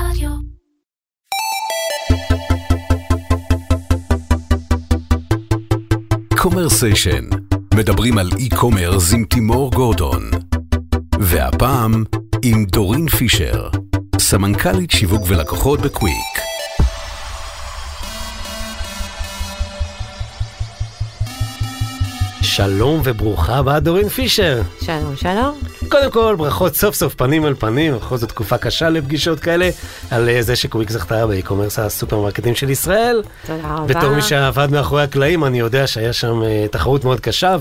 רדיו. קומרסיישן, מדברים על e-commerce עם תימור גורדון. והפעם עם דורין פישר, סמנכ"לית שיווק ולקוחות בקוויק. שלום וברוכה הבאה דורין פישר. שלום, שלום. קודם כל ברכות סוף סוף פנים אל פנים, בכל זאת תקופה קשה לפגישות כאלה, על אה, זה שקוויק זכתה ב e-commerce הסופרמרקטים של ישראל. תודה רבה. בתור מי שעבד מאחורי הקלעים, אני יודע שהיה שם אה, תחרות מאוד קשה,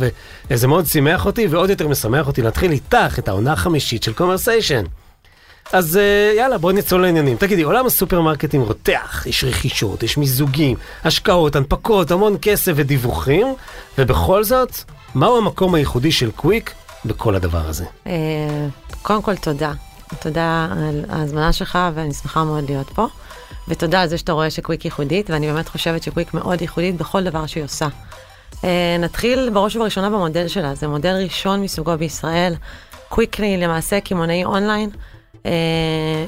וזה מאוד שימח אותי, ועוד יותר משמח אותי להתחיל איתך את העונה החמישית של קומרסיישן. אז אה, יאללה, בואי נצלול לעניינים. תגידי, עולם הסופרמרקטים רותח, יש רכישות, יש מיזוגים, השקעות, הנפקות, המון כסף ודיווחים, ובכל זאת, מהו המקום הייחודי של קוויק בכל הדבר הזה? אה, קודם כל, תודה. תודה על ההזמנה שלך, ואני שמחה מאוד להיות פה. ותודה על זה שאתה רואה שקוויק ייחודית, ואני באמת חושבת שקוויק מאוד ייחודית בכל דבר שהיא עושה. אה, נתחיל בראש ובראשונה במודל שלה, זה מודל ראשון מסוגו בישראל. קוויקלי למעשה קמעונאי אונליין,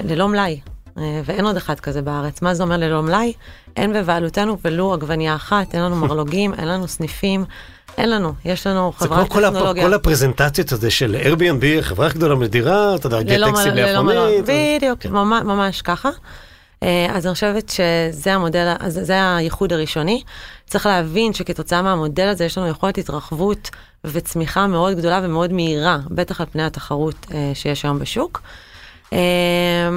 ללא מלאי, אה, ואין עוד אחד כזה בארץ. מה זה אומר ללא מלאי? אין בבעלותנו ולו עגבנייה אחת, אין לנו מרלוגים, אין לנו סניפים, אין לנו. יש לנו זה חברת כמו כל, הפ... טכנולוגיה. כל הפרזנטציות הזה של Airbnb, חברה גדולה מדירה, אתה יודע, גט טקסי. ליפונית. בדיוק, כן. ממש, ממש ככה. אה, אז אני חושבת שזה המודל, אז זה הייחוד הראשוני. צריך להבין שכתוצאה מהמודל הזה יש לנו יכולת התרחבות וצמיחה מאוד גדולה ומאוד מהירה, בטח על פני התחרות אה, שיש היום בשוק. אה,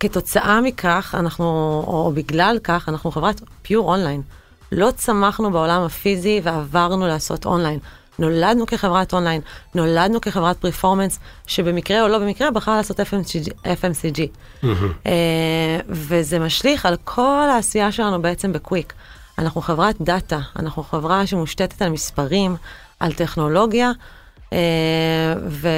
כתוצאה מכך, אנחנו, או בגלל כך, אנחנו חברת pure אונליין. לא צמחנו בעולם הפיזי ועברנו לעשות אונליין. נולדנו כחברת אונליין, נולדנו כחברת performance, שבמקרה או לא במקרה בחרה לעשות FMCG. FMCG. אה, וזה משליך על כל העשייה שלנו בעצם בקוויק. אנחנו חברת דאטה, אנחנו חברה שמושתתת על מספרים, על טכנולוגיה, ו,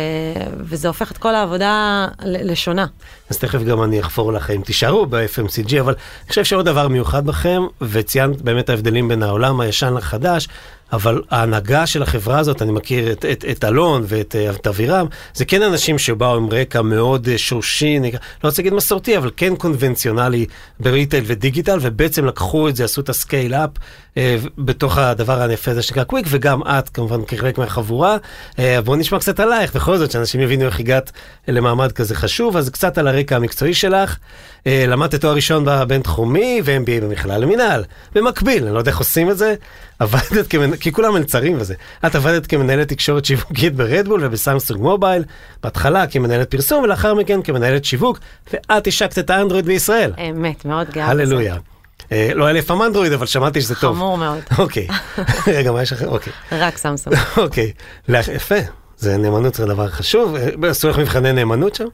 וזה הופך את כל העבודה לשונה. אז תכף גם אני אחפור לכם, תישארו ב-FMCG, אבל אני חושב שעוד דבר מיוחד בכם, וציינת באמת ההבדלים בין העולם הישן לחדש, אבל ההנהגה של החברה הזאת, אני מכיר את, את, את אלון ואת אה, את אבירם, זה כן אנשים שבאו עם רקע מאוד אה, שורשי, לא רוצה להגיד מסורתי, אבל כן קונבנציונלי בריטייל ודיגיטל, ובעצם לקחו את זה, עשו את ה scale-up אה, בתוך הדבר היפה הזה שנקרא קוויק, וגם את כמובן כחלק מהחבורה. אה, בואו נשמע קצת עלייך, בכל זאת, שאנשים יבינו איך הגעת למעמד כזה חשוב, אז קצת על הרקע המקצועי שלך. אה, למדת תואר ראשון בבינתחומי ו-MBA במכללה למינהל. במקביל, אני לא יודע איך עושים את זה, עבדת כמנ... כי כולם מלצרים וזה. את עבדת כמנהלת תקשורת שיווקית ברדבול ובסמסונג מובייל, בהתחלה כמנהלת פרסום ולאחר מכן כמנהלת שיווק, ואת השקת את האנדרואיד בישראל. אמת, מאוד גאה. הללויה. אה, לא היה לי אף פעם אנדרואיד, אבל שמעתי שזה טוב. חמור מאוד. אוקיי. רגע, מה יש לך? אוקיי. רק סמסונג. אוקיי. יפה. זה נאמנות זה דבר חשוב. אה, עשו לך מבחני נאמנות שם?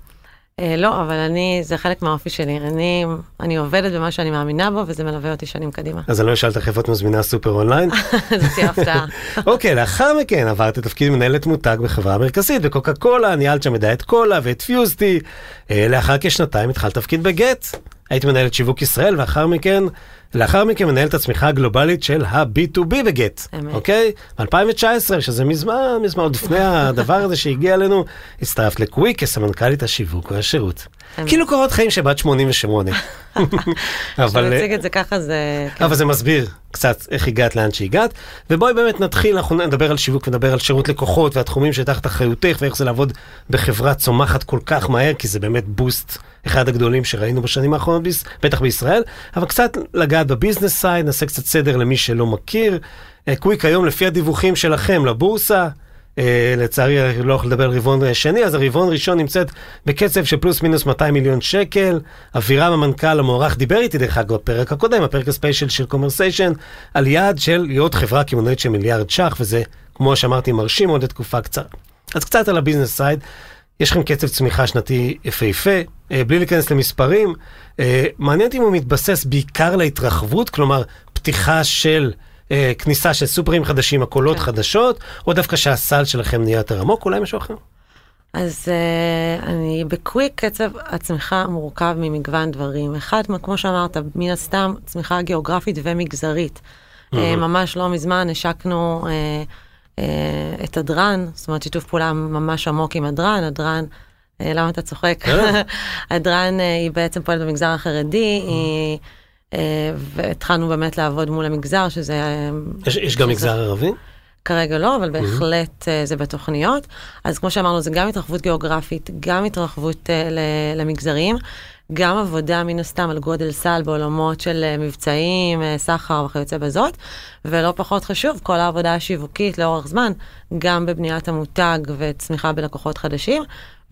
אה, לא, אבל אני, זה חלק מהאופי שלי. אני, אני עובדת במה שאני מאמינה בו, וזה מלווה אותי שנים קדימה. אז אני לא אשאל אותך איפה את מזמינה סופר אונליין. זאת תהיה הפתעה. אוקיי, לאחר מכן עברת לתפקיד מנהלת מותג בחברה המרכזית בקוקה קולה, ניהלת שם את דיאט קולה ואת פיוזטי. לאחר כשנתיים התחלת תפקיד בגט. היית מנהלת שיווק ישראל, ואחר מכן, לאחר מכן מנהלת הצמיחה הגלובלית של ה-B2B בגט. אמת. אוקיי? ב-2019, שזה מזמן, מזמן, עוד לפני הדבר הזה שהגיע אלינו, הצטרפת לקוויק כסמנכ"לית השיווק והשירות. כאילו קורות חיים שבת 88. כשאתה אבל... מציג את זה ככה, זה... כן. אבל זה מסביר קצת איך הגעת לאן שהגעת. ובואי באמת נתחיל, אנחנו נדבר על שיווק ונדבר על שירות לקוחות והתחומים שתחת אחריותך ואיך זה לעבוד בחברה צומחת כל כך מהר, כי זה באמת בוסט אחד הגדולים שראינו בשנים האחרונות, בטח בישראל. אבל קצת לגעת ב business side, נעשה קצת סדר למי שלא מכיר. אה, קוויק היום לפי הדיווחים שלכם לבורסה. אה, לצערי אני לא יכול לדבר על רבעון אה, שני, אז הרבעון ראשון נמצאת בקצב של פלוס מינוס 200 מיליון שקל. אבירם המנכ"ל המוערך דיבר איתי דרך אגב בפרק הקודם, הפרק ה special של קומרסיישן, על יעד של להיות חברה קמעונאית של מיליארד ש"ח, וזה, כמו שאמרתי, מרשים מאוד לתקופה קצרה. אז קצת על ה business side. יש לכם קצב צמיחה שנתי יפהפה, אה, בלי להיכנס למספרים. אה, מעניין אם הוא מתבסס בעיקר להתרחבות, כלומר, פתיחה של... אה, כניסה של סופרים חדשים, הקהלות כן. חדשות, או דווקא שהסל שלכם נהיה יותר עמוק, אולי משהו אחר? אז uh, אני בקוויק קצב הצמיחה מורכב ממגוון דברים. אחד, כמו שאמרת, מן הסתם צמיחה גיאוגרפית ומגזרית. Uh, ממש לא מזמן השקנו uh, uh, את הדרן, זאת אומרת שיתוף פעולה ממש עמוק עם הדרן, הדרן אה, למה אתה צוחק? אה. הדרן אה, היא בעצם פועלת במגזר החרדי, היא, אה, והתחלנו באמת לעבוד מול המגזר, שזה... אה, יש, יש גם מגזר ערבי? כרגע לא, אבל בהחלט אה, זה בתוכניות. אז כמו שאמרנו, זה גם התרחבות גיאוגרפית, גם התרחבות אה, למגזרים, גם עבודה מן הסתם על גודל סל בעולמות של אה, מבצעים, אה, סחר וכיוצא בזאת, ולא פחות חשוב, כל העבודה השיווקית לאורך זמן, גם בבניית המותג וצמיחה בלקוחות חדשים.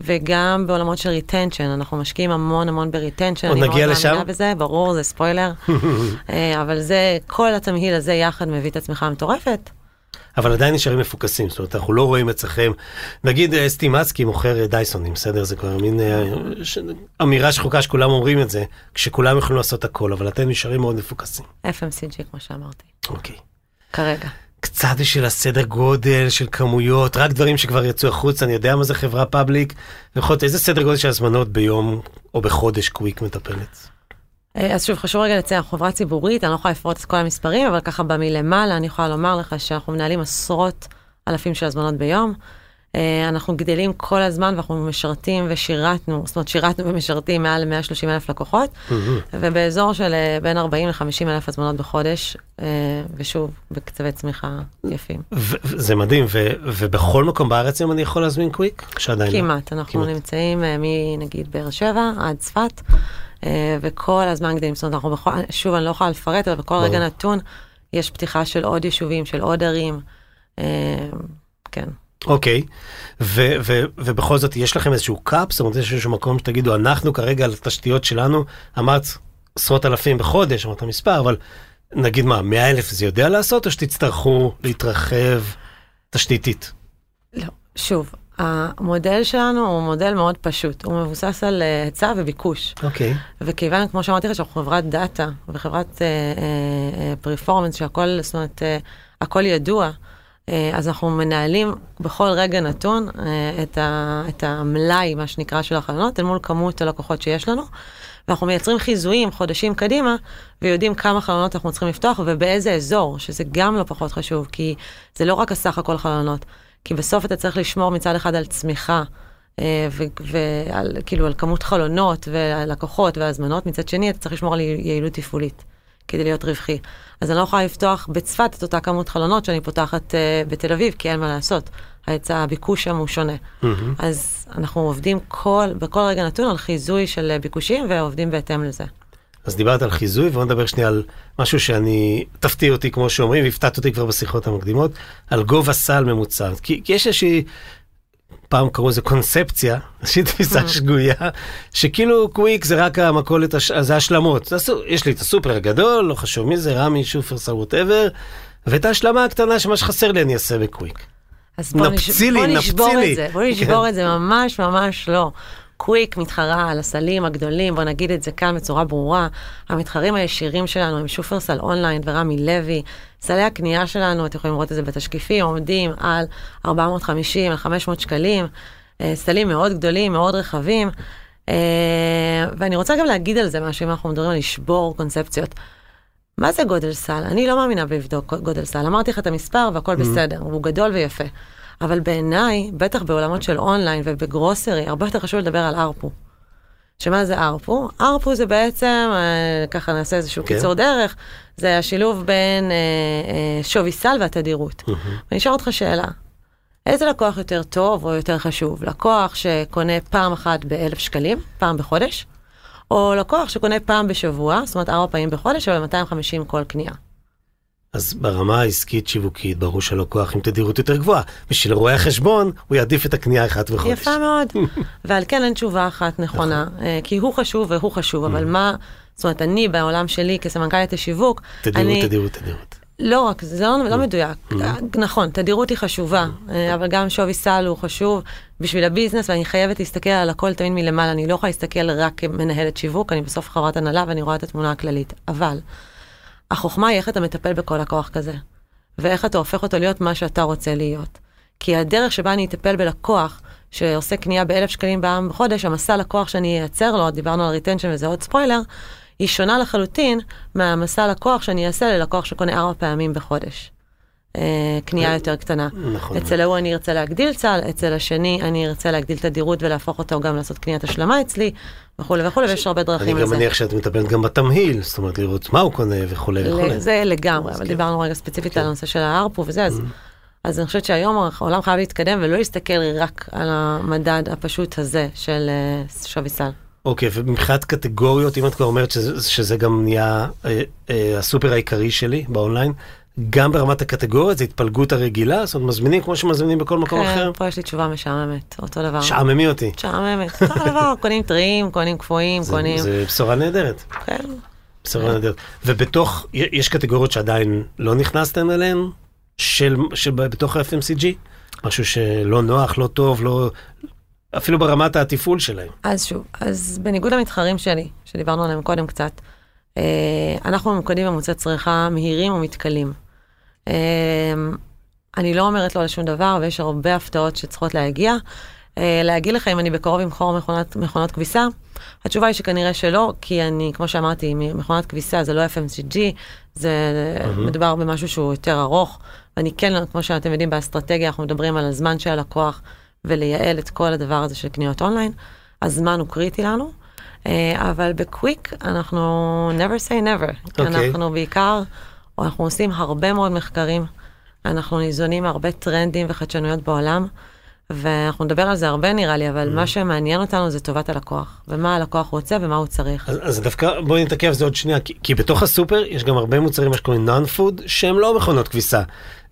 וגם בעולמות של retention, אנחנו משקיעים המון המון ב retention, עוד אני נגיע מאוד לשם? מאמינה בזה, ברור, זה ספוילר, אה, אבל זה, כל התמהיל הזה יחד מביא את הצמיחה המטורפת. אבל עדיין נשארים מפוקסים, זאת אומרת, אנחנו לא רואים אצלכם, נגיד אה, סטימצקי מוכר אה, דייסונים, בסדר? זה כבר מין אה, ש... אמירה שחוקה שכולם אומרים את זה, כשכולם יכולים לעשות הכל, אבל אתם נשארים מאוד מפוקסים. FMCG, כמו שאמרתי, אוקיי. כרגע. קצת בשביל הסדר גודל של כמויות, רק דברים שכבר יצאו החוצה, אני יודע מה זה חברה פאבליק, ויכול להיות איזה סדר גודל של הזמנות ביום או בחודש קוויק מטפלת. אה, אז שוב, חשוב רגע לציין, אנחנו חברה ציבורית, אני לא יכולה לפרוט את כל המספרים, אבל ככה במלמעלה אני יכולה לומר לך שאנחנו מנהלים עשרות אלפים של הזמנות ביום. אה, אנחנו גדלים כל הזמן ואנחנו משרתים ושירתנו, זאת אומרת שירתנו ומשרתים מעל 130 אלף לקוחות, ובאזור של אה, בין 40 ל-50 אלף הזמנות בחודש, ושוב, בקצבי צמיחה יפים. זה מדהים, ובכל מקום בארץ היום אני יכול להזמין קוויק? שעדיין לא. כמעט, אנחנו. נמצאים מנגיד באר שבע עד צפת, וכל הזמן גדלים, זאת אומרת, אנחנו בכל, שוב, אני לא יכולה לפרט, אבל בכל רגע. נתון יש פתיחה של עוד יישובים, של עוד ערים, אה, כן. אוקיי, ו- ו- ובכל זאת יש לכם איזשהו קאפ, זאת אומרת יש איזשהו מקום שתגידו אנחנו כרגע על התשתיות שלנו, אמרת עשרות אלפים בחודש, אמרת מספר, אבל נגיד מה, 100 אלף זה יודע לעשות או שתצטרכו להתרחב תשתיתית? לא, שוב, המודל שלנו הוא מודל מאוד פשוט, הוא מבוסס על אה, היצע וביקוש. אוקיי, וכיוון, כמו שאמרתי לך, שאנחנו חברת דאטה וחברת פרפורמנס, שהכל, זאת אומרת, אה, הכל ידוע, אה, אז אנחנו מנהלים בכל רגע נתון אה, את, ה, את המלאי, מה שנקרא, של החלונות, אל מול כמות הלקוחות שיש לנו. ואנחנו מייצרים חיזויים חודשים קדימה, ויודעים כמה חלונות אנחנו צריכים לפתוח ובאיזה אזור, שזה גם לא פחות חשוב, כי זה לא רק הסך הכל חלונות, כי בסוף אתה צריך לשמור מצד אחד על צמיחה, אה, ועל כאילו על כמות חלונות ולקוחות והזמנות, מצד שני אתה צריך לשמור על יעילות תפעולית כדי להיות רווחי. אז אני לא יכולה לפתוח בצפת את אותה כמות חלונות שאני פותחת אה, בתל אביב, כי אין מה לעשות. ההיצע, הביקוש שם הוא שונה. אז אנחנו עובדים כל, בכל רגע נתון על חיזוי של ביקושים ועובדים בהתאם לזה. אז דיברת על חיזוי ובוא נדבר שנייה על משהו שאני, תפתיע אותי כמו שאומרים, והפתעת אותי כבר בשיחות המקדימות, על גובה סל ממוצע. כי, כי יש איזושהי, פעם קראו לזה קונספציה, איזושהי תפיסה שגויה, שכאילו קוויק זה רק המכולת, הש- זה השלמות. יש לי את הסופר הגדול, לא חשוב מי זה, רמי, שופרסל, ווטאבר, ואת ההשלמה הקטנה שמה שחסר לי אני אעשה בקוויק. אז בוא, נש... נפצי לי, בוא נשבור נפצי לי. את זה, בוא נשבור כן. את זה ממש ממש לא. קוויק מתחרה על הסלים הגדולים, בוא נגיד את זה כאן בצורה ברורה. המתחרים הישירים שלנו הם שופרסל אונליין ורמי לוי. סלי הקנייה שלנו, אתם יכולים לראות את זה בתשקיפים, עומדים על 450 על 500 שקלים. אה, סלים מאוד גדולים, מאוד רחבים. אה, ואני רוצה גם להגיד על זה משהו, אם אנחנו מדברים על לשבור קונספציות. מה זה גודל סל? אני לא מאמינה בלבדוק גודל סל. אמרתי לך את המספר והכל בסדר, הוא גדול ויפה. אבל בעיניי, בטח בעולמות של אונליין ובגרוסרי, הרבה יותר חשוב לדבר על ארפו. שמה זה ארפו? ארפו זה בעצם, אה, ככה נעשה איזשהו כן. קיצור דרך, זה השילוב בין אה, אה, שווי סל והתדירות. ואני אשאל אותך שאלה, איזה לקוח יותר טוב או יותר חשוב? לקוח שקונה פעם אחת באלף שקלים, פעם בחודש, או לקוח שקונה פעם בשבוע, זאת אומרת ארבע פעמים בחודש, אבל 250 כל קנייה. אז ברמה העסקית שיווקית ברור שהלקוח עם תדירות יותר גבוהה. בשביל רואה החשבון הוא יעדיף את הקנייה אחת בחודש. יפה מאוד. ועל כן אין תשובה אחת נכונה, נכון. אה, כי הוא חשוב והוא חשוב, אבל Mm. מה, זאת אומרת, אני בעולם שלי כסמנכ"לית השיווק, תדירות, אני, תדירות, תדירות. לא רק, זה לא, Mm. לא מדויק. נכון, תדירות היא חשובה, אה, אבל גם שווי סל הוא חשוב בשביל הביזנס, ואני חייבת להסתכל על הכל תמיד מלמעלה. אני לא יכולה להסתכל רק כמנהלת שיווק, אני בסוף חברת הנהלה ואני רואה את התמונה הכללית. אבל החוכמה היא איך אתה מטפל בכל לקוח כזה, ואיך אתה הופך אותו להיות מה שאתה רוצה להיות. כי הדרך שבה אני אטפל בלקוח שעושה קנייה באלף שקלים בעם בחודש, המסע לקוח שאני אייצר לו, דיברנו על retention וזה עוד ספוילר, היא שונה לחלוטין מהמסע לקוח שאני אעשה ללקוח שקונה ארבע פעמים בחודש. אה, קנייה יותר קטנה. נכון. אצל ההוא אני ארצה להגדיל סל, אצל השני אני ארצה להגדיל תדירות ולהפוך אותו גם לעשות קניית השלמה אצלי, וכולי וכולי, ויש הרבה אני דרכים גם לזה. מניח שאת מטפלת גם בתמהיל, זאת אומרת לראות מה הוא קונה וכולי וכולי. זה לגמרי, אבל כן. דיברנו רגע ספציפית על הנושא של הארפו וזה, אז... Mm-hmm. אז אני חושבת שהיום העולם חייב להתקדם ולא להסתכל רק על המדד הפשוט הזה של אה, שווי סל. אוקיי, ומבחינת קטגוריות, אם את כבר אומרת שזה, שזה גם נהיה אה, אה, הסופר העיקרי שלי באונליין, גם ברמת הקטגוריות, זה התפלגות הרגילה, זאת אומרת, מזמינים כמו שמזמינים בכל מקום אחר? כן, פה יש לי תשובה משעממת, אותו דבר. שעממי אותי. משעממת, אותו דבר, קונים טריים, קונים קפואים, קונים... זה בשורה נהדרת, כן. בשורה נהדרת. ובתוך, יש קטגוריות שעדיין לא נכנסתם אליהן, של, שבתוך ה-FMCG? משהו שלא נוח, לא טוב, לא... אפילו ברמת התפעול שלהם. אז שוב, אז בניגוד למתחרים שלי, שדיברנו עליהם קודם קצת, אה, אנחנו ממוקדים במוצאי צריכה מהירים ומתכלים. אה, אני לא אומרת לא לשום דבר, ויש הרבה הפתעות שצריכות להגיע. אה, להגיד לך אם אני בקרוב אמכור מכונת, מכונות כביסה? התשובה היא שכנראה שלא, כי אני, כמו שאמרתי, מכונת כביסה זה לא FMCG, זה מהמם. מדובר במשהו שהוא יותר ארוך. ואני כן, כמו שאתם יודעים, באסטרטגיה אנחנו מדברים על הזמן של הלקוח ולייעל את כל הדבר הזה של קניות אונליין. הזמן הוא קריטי לנו, אה, אבל בקוויק אנחנו never say never. אוקיי. אנחנו בעיקר, אנחנו עושים הרבה מאוד מחקרים, אנחנו ניזונים מהרבה טרנדים וחדשנויות בעולם, ואנחנו נדבר על זה הרבה נראה לי, אבל מה שמעניין אותנו זה טובת הלקוח, ומה הלקוח רוצה ומה הוא צריך. אז, אז דווקא בואי נתעכב זה עוד שנייה, כי, כי בתוך הסופר יש גם הרבה מוצרים, מה שקוראים non-food, שהם לא מכונות כביסה.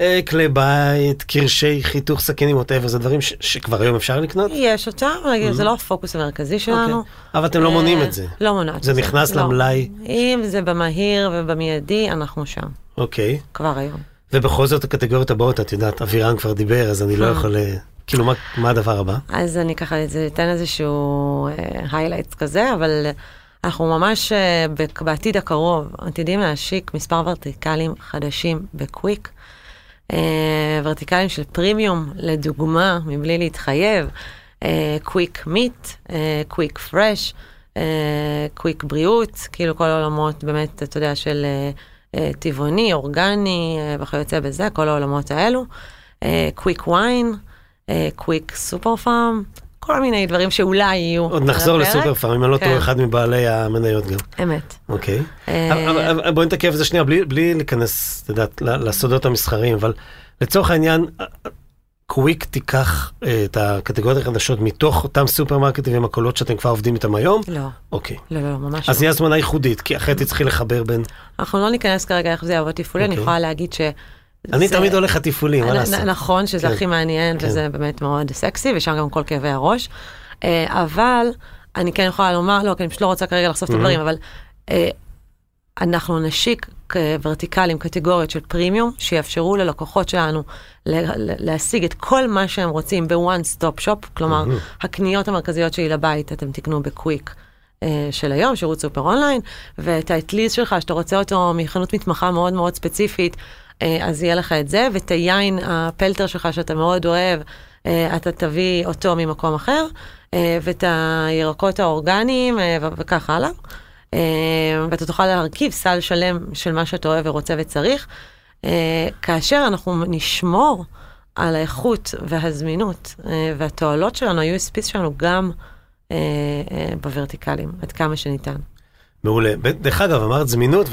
אה, כלי בית, קרשי חיתוך סכינים, whatever, זה דברים ש, שכבר היום אפשר לקנות? יש אותם, אבל זה לא הפוקוס המרכזי שלנו. אוקיי. אבל אתם לא מונעים אה, את זה. לא מונעת. זה נכנס לא. למלאי? אם זה במהיר ובמיידי, אנחנו שם, אוקיי. כבר היום. ובכל זאת הקטגוריות הבאות, את יודעת, אבירם כבר דיבר, אז אני לא אה. יכול... אה, כאילו, מה, מה הדבר הבא? אז אני ככה אתן איזשהו highlights כזה, אבל אנחנו ממש אה, ב- בעתיד הקרוב עתידים להשיק מספר ורטיקלים חדשים בקוויק. אה, ורטיקלים של פרימיום, לדוגמה, מבלי להתחייב, קוויק meat, קוויק fresh, קוויק בריאות, כאילו כל העולמות באמת, אתה יודע, של אה, אה, טבעוני, אורגני אה, וכיוצא בזה, כל העולמות האלו. קוויק ויין, קוויק סופר פארם, כל מיני דברים שאולי יהיו. עוד נחזור. לסופר פארם, אם אני לא טועה, כן. אחד מבעלי המניות גם. אמת. אוקיי. אה, בואי נתעכב על זה שנייה, בלי, להיכנס, את יודעת, לסודות המסחריים, אבל לצורך העניין, קוויק תיקח אה, את הקטגוריות החדשות מתוך אותם סופרמרקטים ומכולות שאתם כבר עובדים איתם היום? לא, אוקיי. לא, לא, לא, ממש אז לא. יהיה הזמנה ייחודית, כי אחרת תצטרכי לחבר בין... אנחנו לא ניכנס כרגע איך זה יעבוד תפעולי, אני אוקיי. יכולה להגיד ש... אני תמיד הולך לתפעולים, מה לעשות? נכון שזה כן. הכי מעניין כן. וזה באמת מאוד סקסי ושם גם כל כאבי הראש. אה, אבל אני כן יכולה לומר, לא, כי אני פשוט לא רוצה כרגע לחשוף את. הדברים, אבל אה, אנחנו נשיק ורטיקלים, קטגוריות של פרימיום, שיאפשרו ללקוחות שלנו להשיג את כל מה שהם רוצים ב-one stop shop, כלומר. הקניות המרכזיות שלי לבית אתם תקנו בקוויק. אה, של היום, שירות סופר אונליין, ואת האטליז שלך, שאתה רוצה אותו מחנות מתמחה מאוד מאוד ספציפית, אז יהיה לך את זה, ואת היין הפלטר שלך שאתה מאוד אוהב, אה, אתה תביא אותו ממקום אחר, אה, ואת הירקות האורגניים אה, וכך הלאה. אה, ואתה תוכל להרכיב סל שלם של מה שאתה אוהב ורוצה וצריך, אה, כאשר אנחנו נשמור על האיכות והזמינות אה, והתועלות שלנו, ה-USP שלנו גם אה, אה, בוורטיקלים, עד כמה שניתן. מעולה. דרך אגב, אמרת זמינות,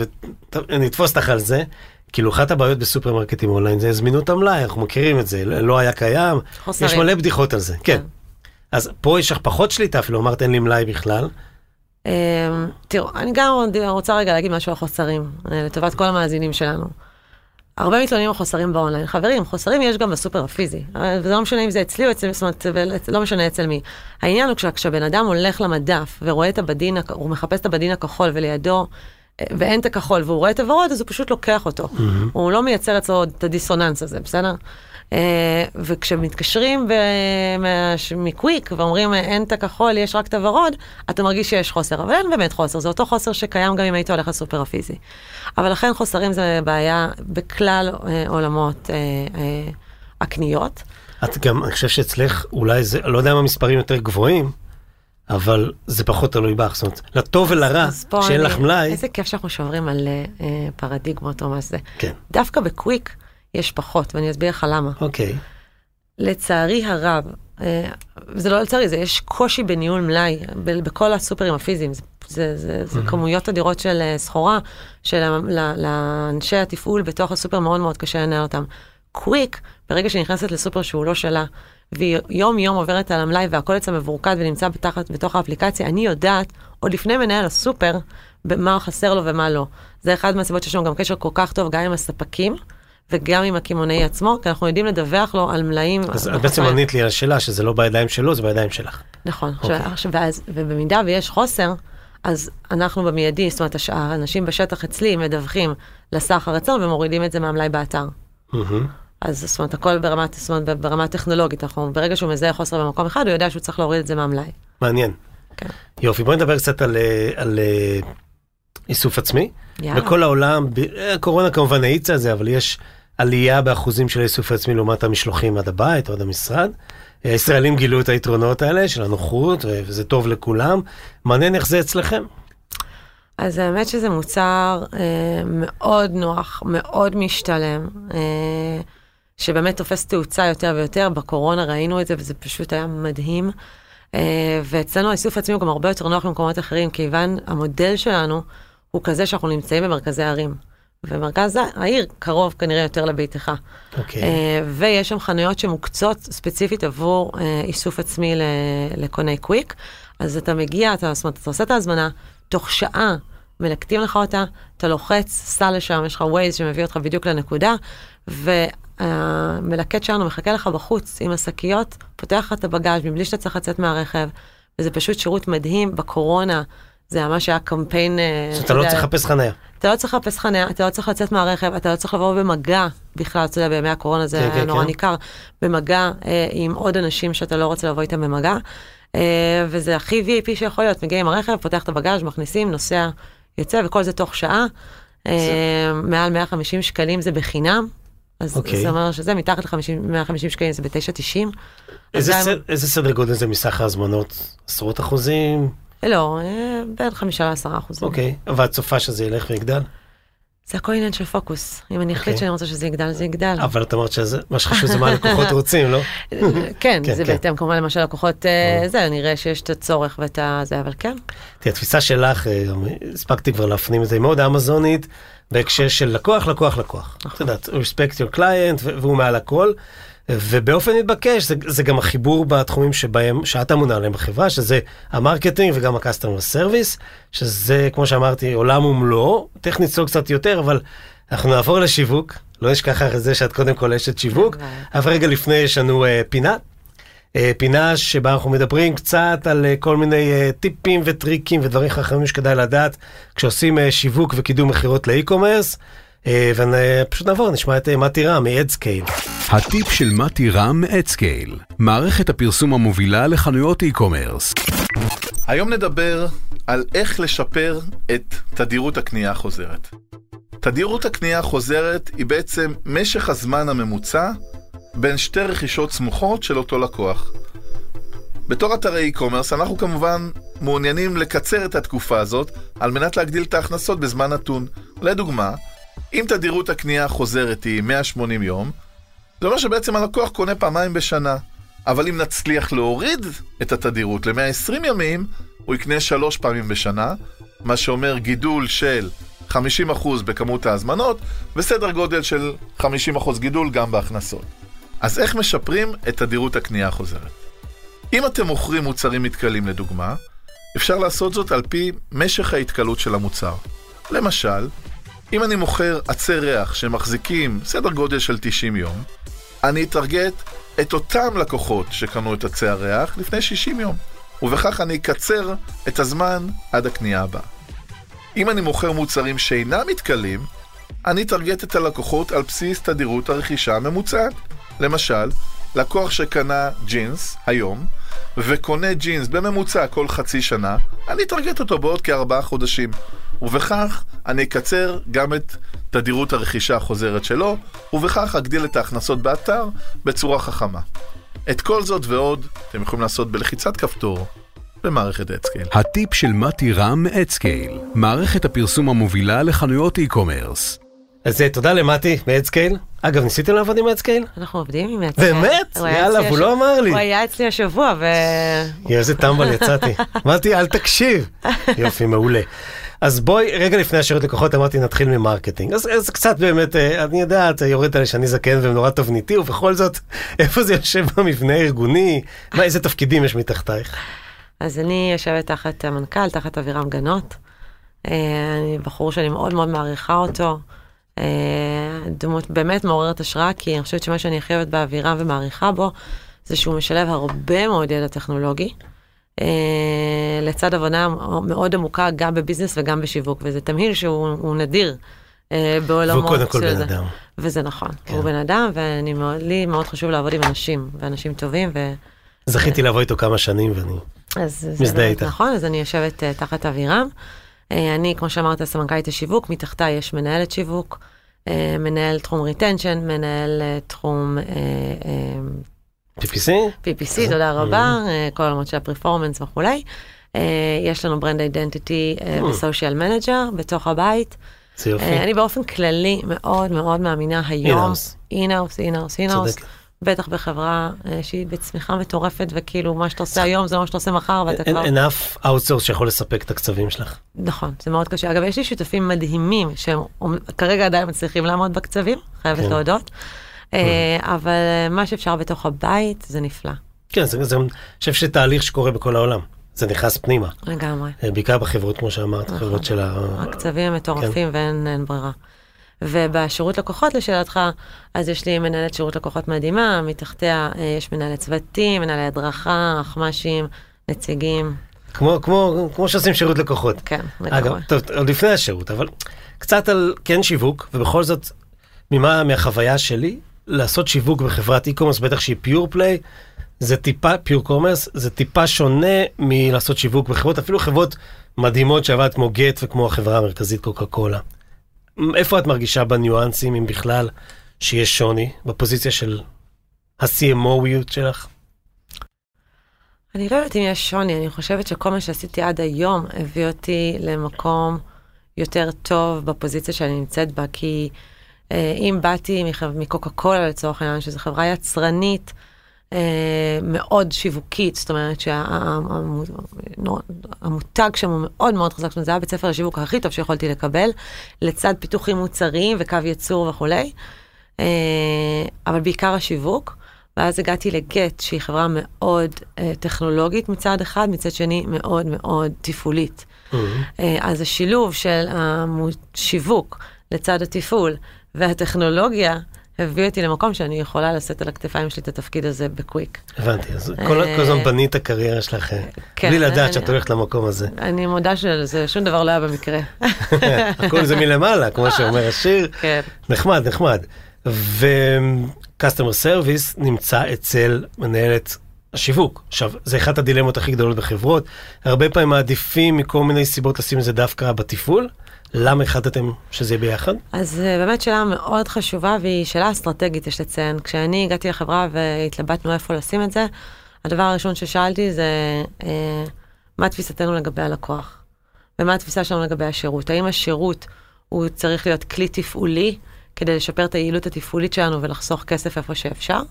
אתפוס אותך על זה. כאילו, אחת הבעיות בסופרמרקטים אונליין זה זמינות המלאי, אנחנו מכירים את זה, לא היה קיים, חוסרים. יש מלא בדיחות על זה, כן. כן. אז פה יש לך פחות שליטה, אפילו אמרת אין לי מלאי בכלל. אמ, תראו, אני גם רוצה רגע להגיד משהו על חוסרים, אה, לטובת כל המאזינים שלנו. הרבה מתלוננים על חוסרים באונליין. חברים, חוסרים יש גם בסופר הפיזי. וזה לא משנה אם זה אצלי או אצל, זאת אומרת, לא משנה אצל מי. העניין הוא כשה- כשהבן אדם הולך למדף ורואה את הבדין, הוא מחפש את הבדין הכחול ולידו, ואין את הכחול והוא רואה את הוורוד, אז הוא פשוט לוקח אותו. הוא לא מייצר אצלו את הדיסוננס הזה, בסדר? אה, וכשמתקשרים מקוויק ואומרים אין את הכחול, יש רק את הוורוד, אתה מרגיש שיש חוסר, אבל אין באמת חוסר, זה אותו חוסר שקיים גם אם היית הולך לסופר הפיזי. אבל לכן חוסרים זה בעיה בכלל אה, עולמות אה, אה, הקניות. את גם, אני חושב שאצלך, אולי זה, לא יודע אם המספרים יותר גבוהים, אבל זה פחות תלוי בך, זאת אומרת, לטוב ולרע, שאין לך מלאי, איזה כיף שאנחנו שומרים על אה, פרדיגמות או מה שזה. כן. דווקא בקוויק יש פחות, ואני אסביר לך למה. אוקיי. לצערי הרב, אה, זה לא לצערי, זה יש קושי בניהול מלאי ב- בכל הסופרים הפיזיים. זה, זה, זה, זה כמויות אדירות של אה, סחורה, שלאנשי התפעול בתוך הסופר מאוד מאוד קשה לנהל אותם. קוויק, ברגע שהיא נכנסת לסופר שהוא לא שלה, והיא יום יום עוברת על המלאי והכל אצלה מבורקד ונמצא בתחת, בתוך האפליקציה, אני יודעת, עוד לפני מנהל הסופר, מה חסר לו ומה לא. זה אחד מהסיבות שיש לנו גם קשר כל כך טוב גם עם הספקים. וגם עם הקמעונאי עצמו, כי אנחנו יודעים לדווח לו על מלאים. אז את בעצם ענית לי על השאלה שזה לא בידיים שלו, זה בידיים שלך. נכון, אוקיי. עכשיו, ואז, ובמידה ויש חוסר, אז אנחנו במיידי, זאת אומרת, האנשים בשטח אצלי מדווחים לסחר אצלנו ומורידים את זה מהמלאי באתר. מהמם. אז זאת אומרת, הכל ברמת, זאת אומרת, ברמה טכנולוגית, אנחנו, ברגע שהוא מזהה חוסר במקום אחד, הוא יודע שהוא צריך להוריד את זה מהמלאי. מעניין. כן. יופי, בואי נדבר קצת על, אה, על אה, איסוף עצמי. יאללה. בכל העולם, ב- אה, הקורונה כמובן האיצה את זה, אבל יש עלייה באחוזים של האיסוף העצמי לעומת המשלוחים עד הבית או עד המשרד. הישראלים גילו את היתרונות האלה של הנוחות, וזה טוב לכולם. מעניין איך זה אצלכם. אז האמת שזה מוצר אה, מאוד נוח, מאוד משתלם, אה, שבאמת תופס תאוצה יותר ויותר. בקורונה ראינו את זה וזה פשוט היה מדהים. אה, ואצלנו האיסוף העצמי הוא גם הרבה יותר נוח ממקומות אחרים, כיוון המודל שלנו הוא כזה שאנחנו נמצאים במרכזי הערים. ומרכז העיר קרוב כנראה יותר לביתך. אוקיי. אה, ויש שם חנויות שמוקצות ספציפית עבור אה, איסוף עצמי לקוני קוויק. אז אתה מגיע, אתה, זאת אומרת, אתה עושה את ההזמנה, תוך שעה מלקטים לך אותה, אתה לוחץ, סע לשם, יש לך ווייז שמביא אותך בדיוק לנקודה, והמלקט שלנו מחכה לך בחוץ עם השקיות, פותח לך את הבגאז' מבלי שאתה צריך לצאת מהרכב, וזה פשוט שירות מדהים. בקורונה זה ממש היה קמפיין... אה, אז אתה לא יודע, צריך לחפש חניה. אתה לא צריך לחפש חניה, אתה לא צריך לצאת מהרכב, אתה לא צריך לבוא במגע בכלל, אתה יודע, בימי הקורונה זה כן, כן, נורא כן. ניכר, במגע אה, עם עוד אנשים שאתה לא רוצה לבוא איתם במגע, אה, וזה הכי VIP שיכול להיות, מגיע עם הרכב, פותח את הבגאז', מכניסים, נוסע, יוצא, וכל זה תוך שעה, אה, מעל 150 שקלים זה בחינם. אז אוקיי. זה אומר שזה מתחת ל-150 שקלים זה ב-9.90. איזה, סד, איזה סדר גודל זה מסך ההזמנות? עשרות אחוזים? לא, אה, בין 5 ל-10 אחוזים. אוקיי. ואת צופה שזה ילך ויגדל? זה הכל עניין של פוקוס. אם אני אחליט אוקיי. שאני רוצה שזה יגדל, זה יגדל. אבל את אמרת שזה, מה שחשוב זה מה הלקוחות רוצים, לא? כן, כן, זה כן. בהתאם כמובן למה שהלקוחות, אה, זה, נראה שיש את הצורך ואת ה... זה, אבל כן. תראי, התפיסה שלך, אה, הספקתי כבר להפנים את זה, היא מאוד אמזונית, בהקשר של לקוח, לקוח, לקוח. את יודעת, respect your client, והוא מעל הכל. ובאופן מתבקש, זה, זה גם החיבור בתחומים שבהם, שאת אמונה עליהם בחברה, שזה ה marketing וגם ה-customer service, שזה, כמו שאמרתי, עולם ומלואו, טכנית נצלול קצת יותר, אבל אנחנו נעבור לשיווק, לא נשכח אחרי זה שאת קודם כל אשת שיווק. אבל רגע לפני יש לנו uh, פינה. Uh, פינה שבה אנחנו מדברים קצת על uh, כל מיני uh, טיפים וטריקים ודברים חכמים שכדאי לדעת כשעושים שיווק וקידום מכירות לאי-קומרס. ופשוט נעבור, נשמע את מתי רם מ-Edscale. הטיפ של מתי רם מ-Edscale, מערכת הפרסום המובילה לחנויות אי-קומרס. היום נדבר על איך לשפר את תדירות הקנייה החוזרת. תדירות הקנייה החוזרת היא בעצם משך הזמן הממוצע בין שתי רכישות סמוכות של אותו לקוח. בתור אתרי e-commerce אנחנו כמובן מעוניינים לקצר את התקופה הזאת על מנת להגדיל את ההכנסות בזמן נתון. לדוגמה, אם תדירות הקנייה החוזרת היא 180 יום, זה אומר שבעצם הלקוח קונה פעמיים בשנה. אבל אם נצליח להוריד את התדירות ל-120 ימים, הוא יקנה שלוש פעמים בשנה, מה שאומר גידול של 50% בכמות ההזמנות, וסדר גודל של 50% גידול גם בהכנסות. אז איך משפרים את תדירות הקנייה החוזרת? אם אתם מוכרים מוצרים מתכלים לדוגמה, אפשר לעשות זאת על פי משך ההתכלות של המוצר. למשל, אם אני מוכר עצי ריח שמחזיקים סדר גודל של 90 יום, אני אטרגט את אותם לקוחות שקנו את עצי הריח לפני 60 יום, ובכך אני אקצר את הזמן עד הקנייה הבאה. אם אני מוכר מוצרים שאינם מתכלים, אני אטרגט את הלקוחות על בסיס תדירות הרכישה הממוצעת. למשל, לקוח שקנה ג'ינס היום, וקונה ג'ינס בממוצע כל חצי שנה, אני א-target אותו בעוד כארבעה חודשים. ובכך אני אקצר גם את תדירות הרכישה החוזרת שלו, ובכך אגדיל את ההכנסות באתר בצורה חכמה. את כל זאת ועוד אתם יכולים לעשות בלחיצת כפתור במערכת אדסקייל. הטיפ של מתי רם מאדסקייל, מערכת הפרסום המובילה לחנויות e-commerce. אז אה, תודה למתי מאדסקייל. אגב, ניסיתם לעבוד עם אדסקייל? אנחנו עובדים עם את באמת? יאללה, והוא לא אמר לי. הוא היה אצלי השבוע, ו... איזה טמבל יצאתי. אמרתי, אל תקשיב. יופי, מעולה. אז בואי, רגע לפני השירות לקוחות אמרתי נתחיל מ marketing. אז, אז קצת באמת, אה, אני יודע, אתה יורד עלי שאני זקן ונורא תבניתי, ובכל זאת, איפה זה יושב במבנה הארגוני? מה, איזה תפקידים יש מתחתייך? אז אני יושבת תחת המנכ"ל, תחת אבירם גנות. אה, אני בחור שאני מאוד מאוד מעריכה אותו. אה, דמות באמת מעוררת השראה, כי אני חושבת שמה שאני הכי אוהבת באווירה ומעריכה בו, זה שהוא משלב הרבה מאוד ידע טכנולוגי. אה, לצד הבנה מאוד עמוקה גם בביזנס וגם בשיווק, וזה תמהיל שהוא נדיר. בעולמות והוא קודם כל בן אדם. וזה נכון, כן. הוא בן אדם, ולי מאוד חשוב לעבוד עם אנשים, ואנשים טובים. ו... זכיתי לבוא איתו כמה שנים ואני מזדהה איתך. נכון, אז אני יושבת uh, תחת אבירם. Uh, אני, כמו שאמרת, סמנכ"לית השיווק, מתחתיי יש מנהלת שיווק, uh, מנהל תחום retention, מנהל uh, תחום... PPC? PPC, תודה רבה, כל העולמות של ה performance וכולי. יש לנו brand identity ו social manager בתוך הבית. זה יופי. אני באופן כללי מאוד מאוד מאמינה היום. In-house. In-house, in-house, in-house. בטח בחברה אה, שהיא בצמיחה מטורפת, וכאילו מה שאתה עושה היום זה מה שאתה עושה מחר, ואתה כבר... אין אף outsource שיכול לספק את הקצבים שלך. נכון, זה מאוד קשה. אגב, יש לי שותפים מדהימים, שהם כרגע עדיין מצליחים לעמוד בקצבים, חייבת כן. להודות, אה, אבל אה, מה שאפשר בתוך הבית זה נפלא. כן, זה, אני חושב שתהליך שקורה בכל העולם. זה נכנס פנימה. לגמרי. בעיקר בחברות, כמו שאמרת, נכון. חברות של ה... הקצבים הם מטורפים ואין אין ברירה. ובשירות לקוחות, לשאלתך, אז יש לי מנהלת שירות לקוחות מדהימה, מתחתיה אה, יש מנהלת צוותים, מנהלי הדרכה, אחמ"שים, נציגים. כמו, כמו, כמו שעושים שירות לקוחות. כן, אגב, לגמרי. טוב, עוד לפני השירות, אבל קצת על כן שיווק, ובכל זאת, ממה, מהחוויה שלי, לעשות שיווק בחברת e-commerce, בטח שהיא פיור פליי, זה טיפה, פיור קומרס, זה טיפה שונה מלעשות שיווק בחברות, אפילו חברות מדהימות שעבדת כמו גט וכמו החברה המרכזית קוקה קולה. איפה את מרגישה בניואנסים, אם בכלל, שיש שוני בפוזיציה של ה-CMOיות שלך? אני לא יודעת אם יש שוני, אני חושבת שכל מה שעשיתי עד היום הביא אותי למקום יותר טוב בפוזיציה שאני נמצאת בה, כי אה, אם באתי. מקוקה קולה לצורך העניין, שזו חברה יצרנית, מאוד שיווקית, זאת אומרת שהמותג שם הוא מאוד מאוד חזק, זאת אומרת, זה היה בית ספר לשיווק הכי טוב שיכולתי לקבל, לצד פיתוחים מוצריים וקו ייצור וכולי, אה, אבל בעיקר השיווק. ואז הגעתי לגט, שהיא חברה מאוד אה, טכנולוגית מצד אחד, מצד שני מאוד מאוד תפעולית. Mm-hmm. אה, אז השילוב של השיווק לצד התפעול והטכנולוגיה, הביא אותי למקום שאני יכולה לשאת על הכתפיים שלי את התפקיד הזה בקוויק. הבנתי, אז כל כל הזמן בנית את הקריירה שלך, אה, כן, בלי לדעת אני- שאת הולכת למקום הזה. אני מודה שזה שום דבר לא היה במקרה. הכל זה מלמעלה, כמו שאומר השיר. כן. נחמד, נחמד. ו-customer service נמצא אצל מנהלת השיווק. עכשיו, זה אחת הדילמות הכי גדולות בחברות. הרבה פעמים מעדיפים מכל מיני סיבות לשים את זה דווקא בתפעול. למה החלטתם שזה יהיה ביחד? אז אה, באמת שאלה מאוד חשובה, והיא שאלה אסטרטגית, יש לציין. כשאני הגעתי לחברה והתלבטנו איפה לשים את זה, הדבר הראשון ששאלתי זה, אה, מה תפיסתנו לגבי הלקוח? ומה התפיסה שלנו לגבי השירות? האם השירות הוא צריך להיות כלי תפעולי כדי לשפר את היעילות התפעולית שלנו ולחסוך כסף איפה שאפשר?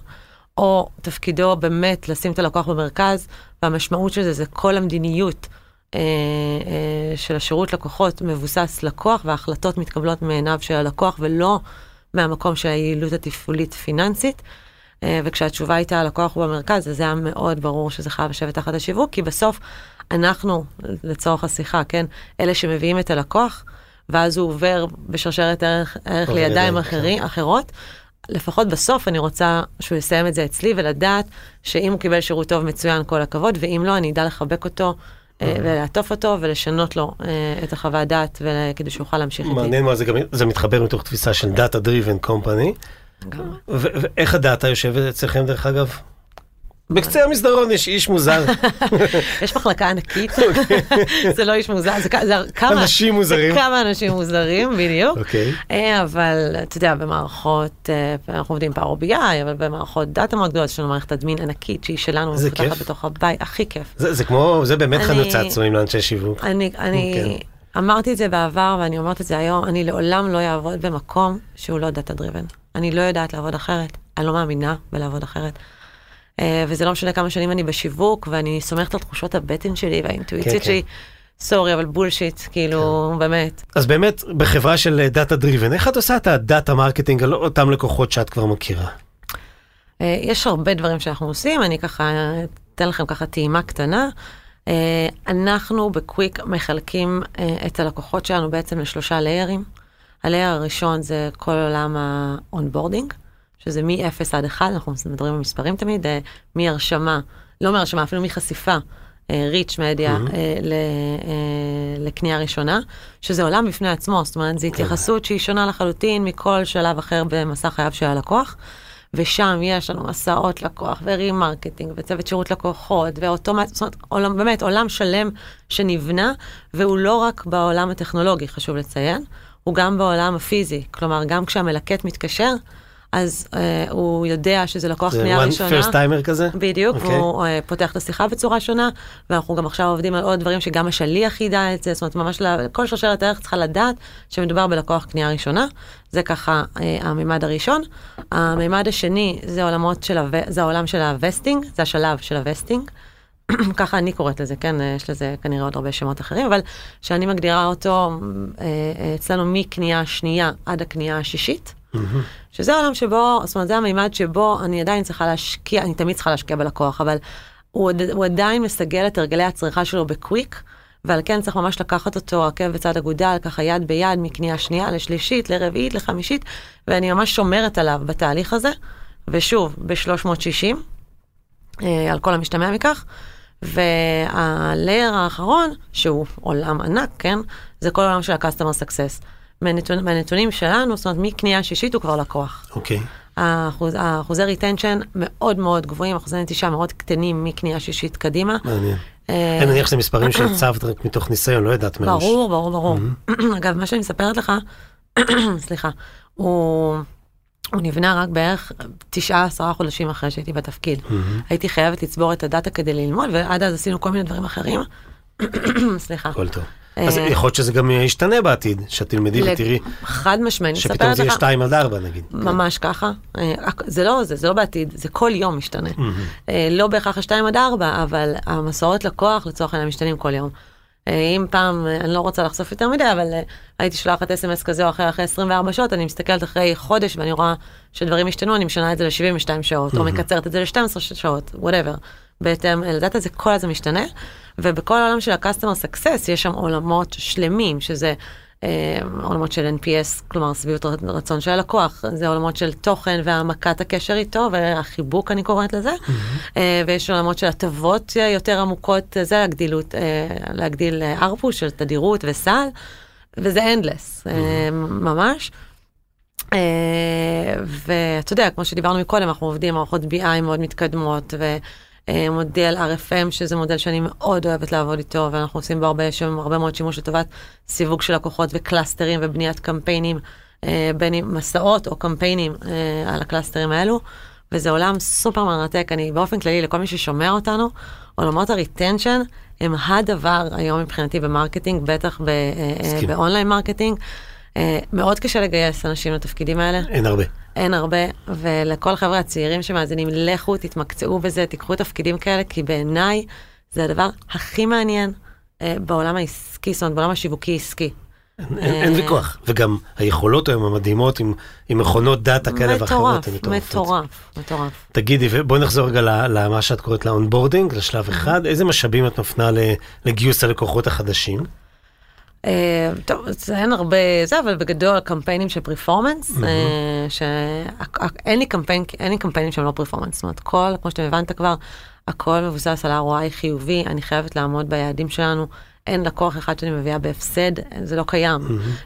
או תפקידו באמת לשים את הלקוח במרכז, והמשמעות של זה זה כל המדיניות של השירות לקוחות מבוסס לקוח, וההחלטות מתקבלות מעיניו של הלקוח ולא מהמקום של היעילות התפעולית פיננסית. אה, וכשהתשובה הייתה הלקוח הוא במרכז, אז זה היה מאוד ברור שזה חייב לשבת תחת השיווק, כי בסוף אנחנו, לצורך השיחה, כן, אלה שמביאים את הלקוח, ואז הוא עובר בשרשרת ערך, ערך עובר לידיים ידיים, אחרי, אחרות. לפחות בסוף אני רוצה שהוא יסיים את זה אצלי ולדעת שאם הוא קיבל שירות טוב מצוין כל הכבוד, ואם לא אני אדע לחבק אותו אה, ולעטוף אותו ולשנות לו אה, את החוות דעת כדי שהוא יוכל להמשיך איתי. מעניין מאוד, זה גם זה מתחבר מתוך תפיסה של Data Driven Company. ואיך הדאטה יושבת אצלכם דרך אגב? בקצה המסדרון יש איש מוזר, יש מחלקה ענקית, זה לא איש מוזר, זה זה כמה אנשים מוזרים. זה כמה אנשים מוזרים, בדיוק. אוקיי. אה, אבל אתה יודע, במערכות, אה, אנחנו עובדים פאור בי איי, אבל במערכות דאטה מאוד גדולות, יש לנו מערכת אדמין ענקית שהיא שלנו, מפותחת כיף. בתוך הבית, הכי כיף. זה זה כמו, זה באמת חנות צעצועים לאנשי שיווק. אני, אני, כן. אמרתי את זה בעבר ואני אומרת את זה היום, אני לעולם לא אעבוד במקום שהוא לא data driven. אני לא יודעת לעבוד אחרת, אני לא מאמינה בלעבוד אחרת. אה, וזה לא משנה כמה שנים אני בשיווק, ואני סומכת על תחושות הבטן שלי כן, והאינטואיציות כן. שלי. sorry, אבל bullshit, כאילו, באמת. אז באמת, בחברה של data driven, איך את עושה את ה data marketing על אותם לקוחות שאת כבר מכירה? אה, יש הרבה דברים שאנחנו עושים, אני ככה אתן לכם ככה טעימה קטנה. אה, אנחנו בקוויק מחלקים את הלקוחות שלנו בעצם לשלושה ליירים. ה layer הראשון זה כל עולם ה onboarding, שזה מ-0 עד 1, אנחנו מדברים במספרים תמיד, אה, מהרשמה, לא מהרשמה, אפילו מחשיפה, reach מדיה לקנייה ראשונה, שזה עולם בפני עצמו, זאת אומרת, זו התייחסות שהיא שונה לחלוטין מכל שלב אחר במסע חייו של הלקוח. ושם יש לנו מסעות לקוח ו remarketing וצוות שירות לקוחות ואוטומט, זאת אומרת, עולם, באמת עולם שלם שנבנה, והוא לא רק בעולם הטכנולוגי, חשוב לציין, הוא גם בעולם הפיזי. כלומר, גם כשהמלקט מתקשר, אז אה, הוא יודע שזה לקוח זה קנייה one ראשונה. first timer כזה? בדיוק, okay. והוא אה, פותח את השיחה בצורה שונה, ואנחנו גם עכשיו עובדים על עוד דברים שגם השליח ידע את זה, זאת אומרת, ממש כל שרשרת הערך צריכה לדעת שמדובר בלקוח קנייה ראשונה, זה ככה אה, הממד הראשון. הממד השני זה עולמות של, הו- זה העולם של ה vesting, זה השלב של ה vesting. ככה אני קוראת לזה, כן, אה, יש לזה כנראה עוד הרבה שמות אחרים, אבל שאני מגדירה אותו אה, אצלנו מקנייה שנייה עד הקנייה השישית. שזה העולם שבו, זאת אומרת, זה המימד שבו אני עדיין צריכה להשקיע, אני תמיד צריכה להשקיע בלקוח, אבל הוא, הוא עדיין מסגל את הרגלי הצריכה שלו בקוויק, ועל כן צריך ממש לקחת אותו עקב בצד אגודל, ככה יד ביד, מקנייה שנייה לשלישית, לרביעית, לחמישית, ואני ממש שומרת עליו בתהליך הזה, ושוב, ב-360, אה, על כל המשתמע מכך. וה layer האחרון, שהוא עולם ענק, כן? זה כל העולם של ה-customer success. מהנתונים, מהנתונים שלנו, זאת אומרת, מקנייה שישית הוא כבר לקוח. אוקיי. האחוז, האחוזי retention מאוד מאוד גבוהים, אחוזי נטישה מאוד קטנים מקנייה שישית קדימה. מעניין. אה, אני מניח שזה מספרים שהצבת רק מתוך ניסיון, לא יודעת מראש. ברור, ברור, ברור. אגב, מה שאני מספרת לך, סליחה, הוא, הוא נבנה רק בערך תשעה, עשרה חודשים אחרי שהייתי בתפקיד. הייתי חייבת לצבור את הדאטה כדי ללמוד, ועד אז עשינו כל מיני דברים אחרים. סליחה. הכל טוב. אז אה, יכול להיות שזה גם ישתנה בעתיד, שאת תלמדי ותראי חד משמעי, אני שפתאום זה יהיה לך. 2 עד 4 נגיד. ממש ככה. אה, זה לא זה, זה לא בעתיד, זה כל יום משתנה. אה, לא בהכרח השתיים עד ארבע, אבל המסורות לקוח לצורך העניין משתנים כל יום. אם פעם, אני לא רוצה לחשוף יותר מדי, אבל הייתי שולחת אס.אם.אס כזה או אחר אחרי 24 שעות, אני מסתכלת אחרי חודש ואני רואה שדברים השתנו, אני משנה את זה ל-72 שעות, או מקצרת את זה ל-12 שעות, וואטאבר. בהתאם, לדעת זה כל הזמן משתנה, ובכל העולם של ה-customer success יש שם עולמות שלמים, שזה אה, עולמות של NPS, כלומר שביעות ר- רצון של הלקוח, זה עולמות של תוכן והעמקת הקשר איתו והחיבוק אני קוראת לזה, אה, ויש עולמות של הטבות אה, יותר עמוקות, אה, זה הגדילות, אה, להגדיל אה, ARPU של תדירות וסל, וזה endless, אה, ממש. אה, ואתה יודע, כמו שדיברנו מקודם, אנחנו עובדים עם מערכות BI מאוד מתקדמות, ומודל RFM, שזה מודל שאני מאוד אוהבת לעבוד איתו, ואנחנו עושים בו הרבה, שם הרבה מאוד שימוש לטובת סיווג של לקוחות ו cluster-ים ובניית קמפיינים, אה, בין אם מסעות או קמפיינים אה, על ה cluster-ים האלו. וזה עולם סופר מרתק, אני באופן כללי, לכל מי ששומע אותנו, עולמות ה retention הם הדבר היום מבחינתי ב marketing, בטח ב- אה. ב online marketing. אה, מאוד קשה לגייס אנשים לתפקידים האלה, אין הרבה. אין הרבה, ולכל החבר'ה הצעירים שמאזינים, לכו, תתמקצעו בזה, תיקחו תפקידים כאלה, כי בעיניי זה הדבר הכי מעניין אה, בעולם העסקי, זאת אומרת, בעולם השיווקי עסקי. אין- אין ויכוח. וגם היכולות היום המדהימות עם עם מכונות data כאלה ואחרות. מטורף, הן מטורפות. מטורף, מטורף. תגידי, ובואי נחזור רגע למה שאת קוראת ל onboarding, לשלב אחד. איזה משאבים את מפנה לגיוס הלקוחות החדשים? אה, טוב, אז אין הרבה זה, אבל בגדול קמפיינים של performance, שאין לי קמפיין, אין לי קמפיינים שהם לא performance, זאת אומרת, כל, כמו שאתם הבנת כבר, הכל מבוסס על ROI חיובי, אני חייבת לעמוד ביעדים שלנו. אין לקוח אחד שאני מביאה בהפסד, זה לא קיים.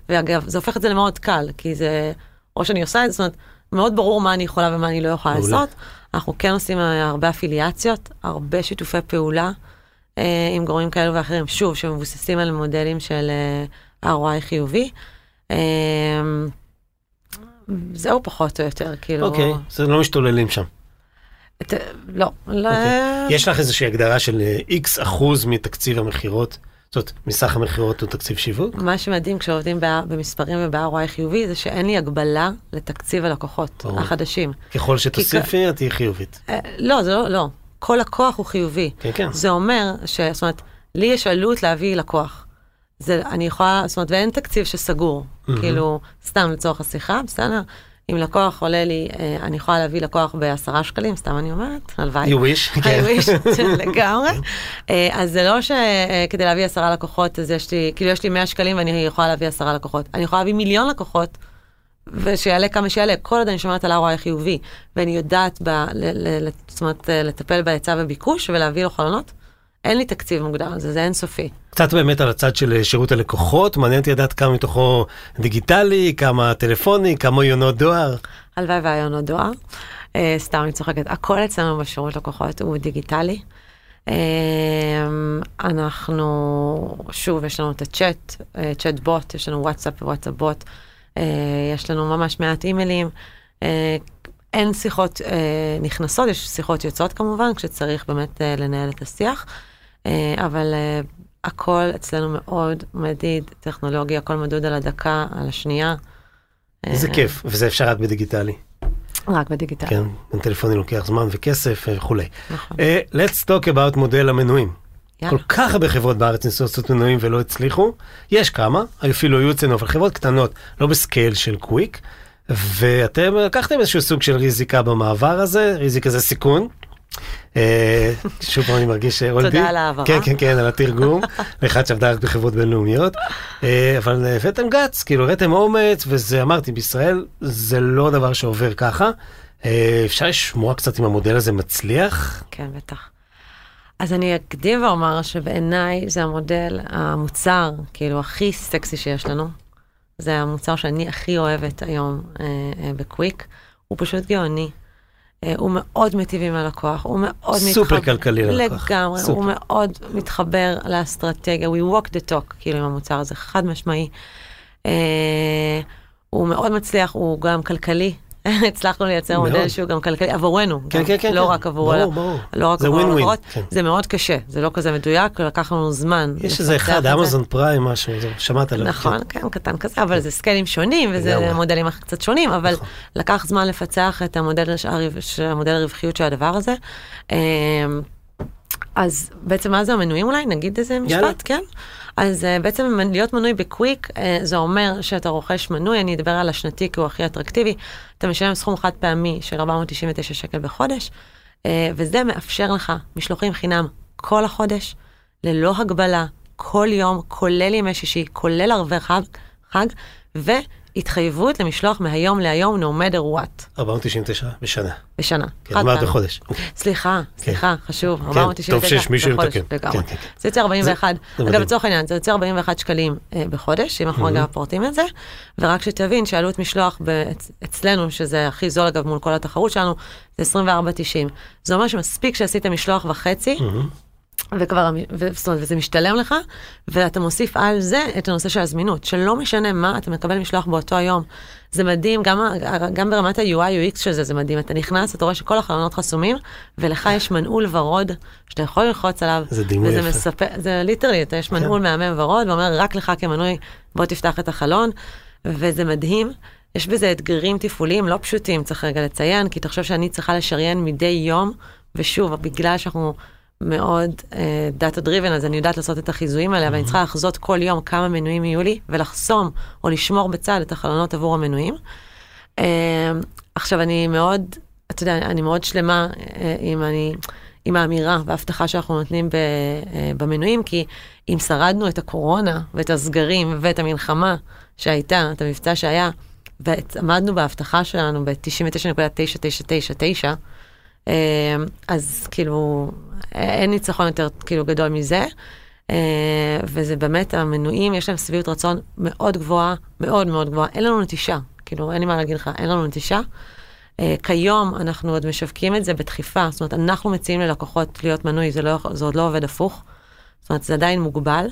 ואגב, זה הופך את זה למאוד קל, כי זה, או שאני עושה את זה, זאת אומרת, מאוד ברור מה אני יכולה ומה אני לא יכולה. לעשות. אנחנו כן עושים אה, הרבה אפיליאציות, הרבה שיתופי פעולה אה, עם גורמים כאלו ואחרים, שוב, שמבוססים על מודלים של אה, ROI חיובי. אה, זהו פחות או יותר, כאילו... אוקיי, אז לא משתוללים שם. את- לא, לא... אוקיי. יש לך איזושהי הגדרה של איקס אחוז מתקציב המכירות זאת מסך המכירות הוא תקציב שיווק? מה שמדהים כשעובדים במספרים וב-ROI חיובי זה שאין לי הגבלה לתקציב הלקוחות ברור. החדשים. ככל שתוסיפי, את תהיי חיובית. אה, לא, זה לא, לא. כל לקוח הוא חיובי. כן, כן. זה אומר ש... זאת אומרת, לי יש עלות להביא לקוח. זה, אני יכולה, זאת אומרת, ואין תקציב שסגור. כאילו, סתם לצורך השיחה, בסדר? אם לקוח עולה לי, אה, אני יכולה להביא לקוח בעשרה שקלים, סתם אני אומרת, הלוואי. You wish, I כן. wish, לגמרי. אה, אז זה לא שכדי להביא עשרה לקוחות, אז יש לי, כאילו יש לי 100 שקלים ואני יכולה להביא עשרה לקוחות. אני יכולה להביא מיליון לקוחות, ושיעלה כמה שיעלה, כל עוד אני שומעת על ROI חיובי, ואני יודעת, ב, ל, ל, ל, זאת אומרת, אה, לטפל בהיצע וביקוש ולהביא לו חלונות, אין לי תקציב מוגדר על זה, זה אינסופי. קצת באמת על הצד של שירות הלקוחות, מעניין אותי לדעת כמה מתוכו דיגיטלי, כמה טלפוני, כמה יונות דואר. הלוואי והיה לנו דואר. אה, סתם אני צוחקת, הכל אצלנו בשירות לקוחות הוא דיגיטלי. אה, אנחנו, שוב, יש לנו את הצ'אט, אה, צ'אט בוט, יש לנו וואטסאפ ווואטסאפ בוט, אה, יש לנו ממש מעט אימיילים. אה, אין שיחות אה, נכנסות, יש שיחות יוצאות כמובן, כשצריך באמת אה, לנהל את השיח, אה, אבל אה, הכל אצלנו מאוד מדיד, טכנולוגיה, הכל מדוד על הדקה, על השנייה. איזה אה, כיף, וזה אפשר רק בדיגיטלי. רק בדיגיטל. כן, גם טלפוני לוקח זמן וכסף אה, וכולי. נכון. אה, let's talk about מודל המנויים. יאללה. כל כך הרבה חברות בארץ ניסו לעשות מנויים ולא הצליחו. יש כמה, אפילו היו אצלנו, אבל חברות קטנות, לא בסקייל של קוויק. ואתם לקחתם איזשהו סוג של ריזיקה במעבר הזה, ריזיקה זה סיכון. אה, שוב פעם אני מרגיש אולדי. תודה על ההבהרה. כן, כן, כן, על התרגום. לאחד שעבדה רק בחברות בינלאומיות. אה, אבל הבאתם גץ, כאילו הראיתם אומץ, וזה אמרתי, בישראל זה לא דבר שעובר ככה. אה, אפשר לשמוע קצת אם המודל הזה מצליח? כן, בטח. אז אני אקדים ואומר שבעיניי זה המודל, המוצר, כאילו, הכי סקסי שיש לנו. זה המוצר שאני הכי אוהבת היום אה, אה, בקוויק. הוא פשוט גאוני. אה, הוא מאוד מיטיב עם הלקוח, הוא מאוד סופר כלכלי ללקוח. לגמרי, סופר. הוא מאוד מתחבר לאסטרטגיה, we walk the talk, כאילו, עם המוצר הזה, חד משמעי. אה, הוא מאוד מצליח, הוא גם כלכלי. הצלחנו לייצר. מודל שהוא גם כלכלי עבורנו, כן, כן, כן, לא כן. רק עבור, ברור, ברור. לא רק זה עבור הלקוחות, כן. זה מאוד קשה, זה לא כזה מדויק, לקח לנו זמן. יש איזה אחד. אמזון פריים משהו, שמעת עליו. נכון, כן. כן, קטן כזה, אבל זה סקיילים שונים, וזה. מודלים קצת שונים, אבל נכון. לקח זמן לפצח את המודל, המודל הרווחיות של הדבר הזה. אמ, אז בעצם מה זה המנויים אולי? נגיד איזה יאללה. משפט, כן? אז uh, בעצם להיות מנוי בקוויק, uh, זה אומר שאתה רוכש מנוי, אני אדבר על השנתי כי הוא הכי אטרקטיבי, אתה משלם סכום חד פעמי של 499 שקל בחודש, uh, וזה מאפשר לך משלוחים חינם כל החודש, ללא הגבלה, כל יום, כולל ימי שישי, כולל ערבי חג, חג והתחייבות למשלוח מהיום להיום, no matter what, 499 בשנה. בשנה. כן, אמרת. בחודש. סליחה, סליחה, חשוב, כן, 499 טוב שיש מישהו בחודש. לגמרי. כן, כן, כן. זה יוצא 41, זה אגב. לצורך העניין, זה יוצא 41 שקלים אה, בחודש, אם אנחנו רגע פורטים את זה, ורק שתבין שעלות משלוח אצלנו, שזה הכי זול אגב מול כל התחרות שלנו, זה 24.90. זה אומר שמספיק שעשית משלוח וחצי, וכבר, ו- זאת אומרת, וזה משתלם לך, ואתה מוסיף על זה את הנושא של הזמינות, שלא משנה מה, אתה מקבל משלוח באותו היום. זה מדהים, גם, גם ברמת ה-UI UX של זה, זה מדהים. אתה נכנס, אתה רואה שכל החלונות חסומים, ולך יש מנעול ורוד, שאתה יכול ללחוץ עליו. זה דימוי וזה יפה. מספר, זה ליטרלי, אתה יש מנעול מהמם ורוד, ואומר, רק לך כמנוי, בוא תפתח את החלון, וזה מדהים. יש בזה אתגרים תפעוליים לא פשוטים, צריך רגע לציין, כי תחשוב שאני צריכה לשריין מדי יום, ושוב, בגלל שאנחנו מאוד דאטה uh, דריבן, אז אני יודעת לעשות את החיזויים האלה, אבל אני צריכה לחזות כל יום כמה מנויים יהיו לי, ולחסום או לשמור בצד את החלונות עבור המנויים. Uh, עכשיו, אני מאוד, אתה יודע, אני מאוד שלמה uh, עם, אני, עם האמירה וההבטחה שאנחנו נותנים ב, uh, במנויים, כי אם שרדנו את הקורונה ואת הסגרים ואת המלחמה שהייתה, את המבצע שהיה, ועמדנו בהבטחה שלנו ב-99.9999, אה, אז כאילו, אין ניצחון יותר כאילו גדול מזה. אה, וזה באמת, המנויים, יש להם שביעות רצון מאוד גבוהה, מאוד מאוד גבוהה. אין לנו נטישה, כאילו, אין לי מה להגיד לך, אין לנו נטישה. אה, כיום אנחנו עוד משווקים את זה בדחיפה, זאת אומרת, אנחנו מציעים ללקוחות להיות מנוי, זה, לא, זה עוד לא עובד הפוך. זאת אומרת, זה עדיין מוגבל.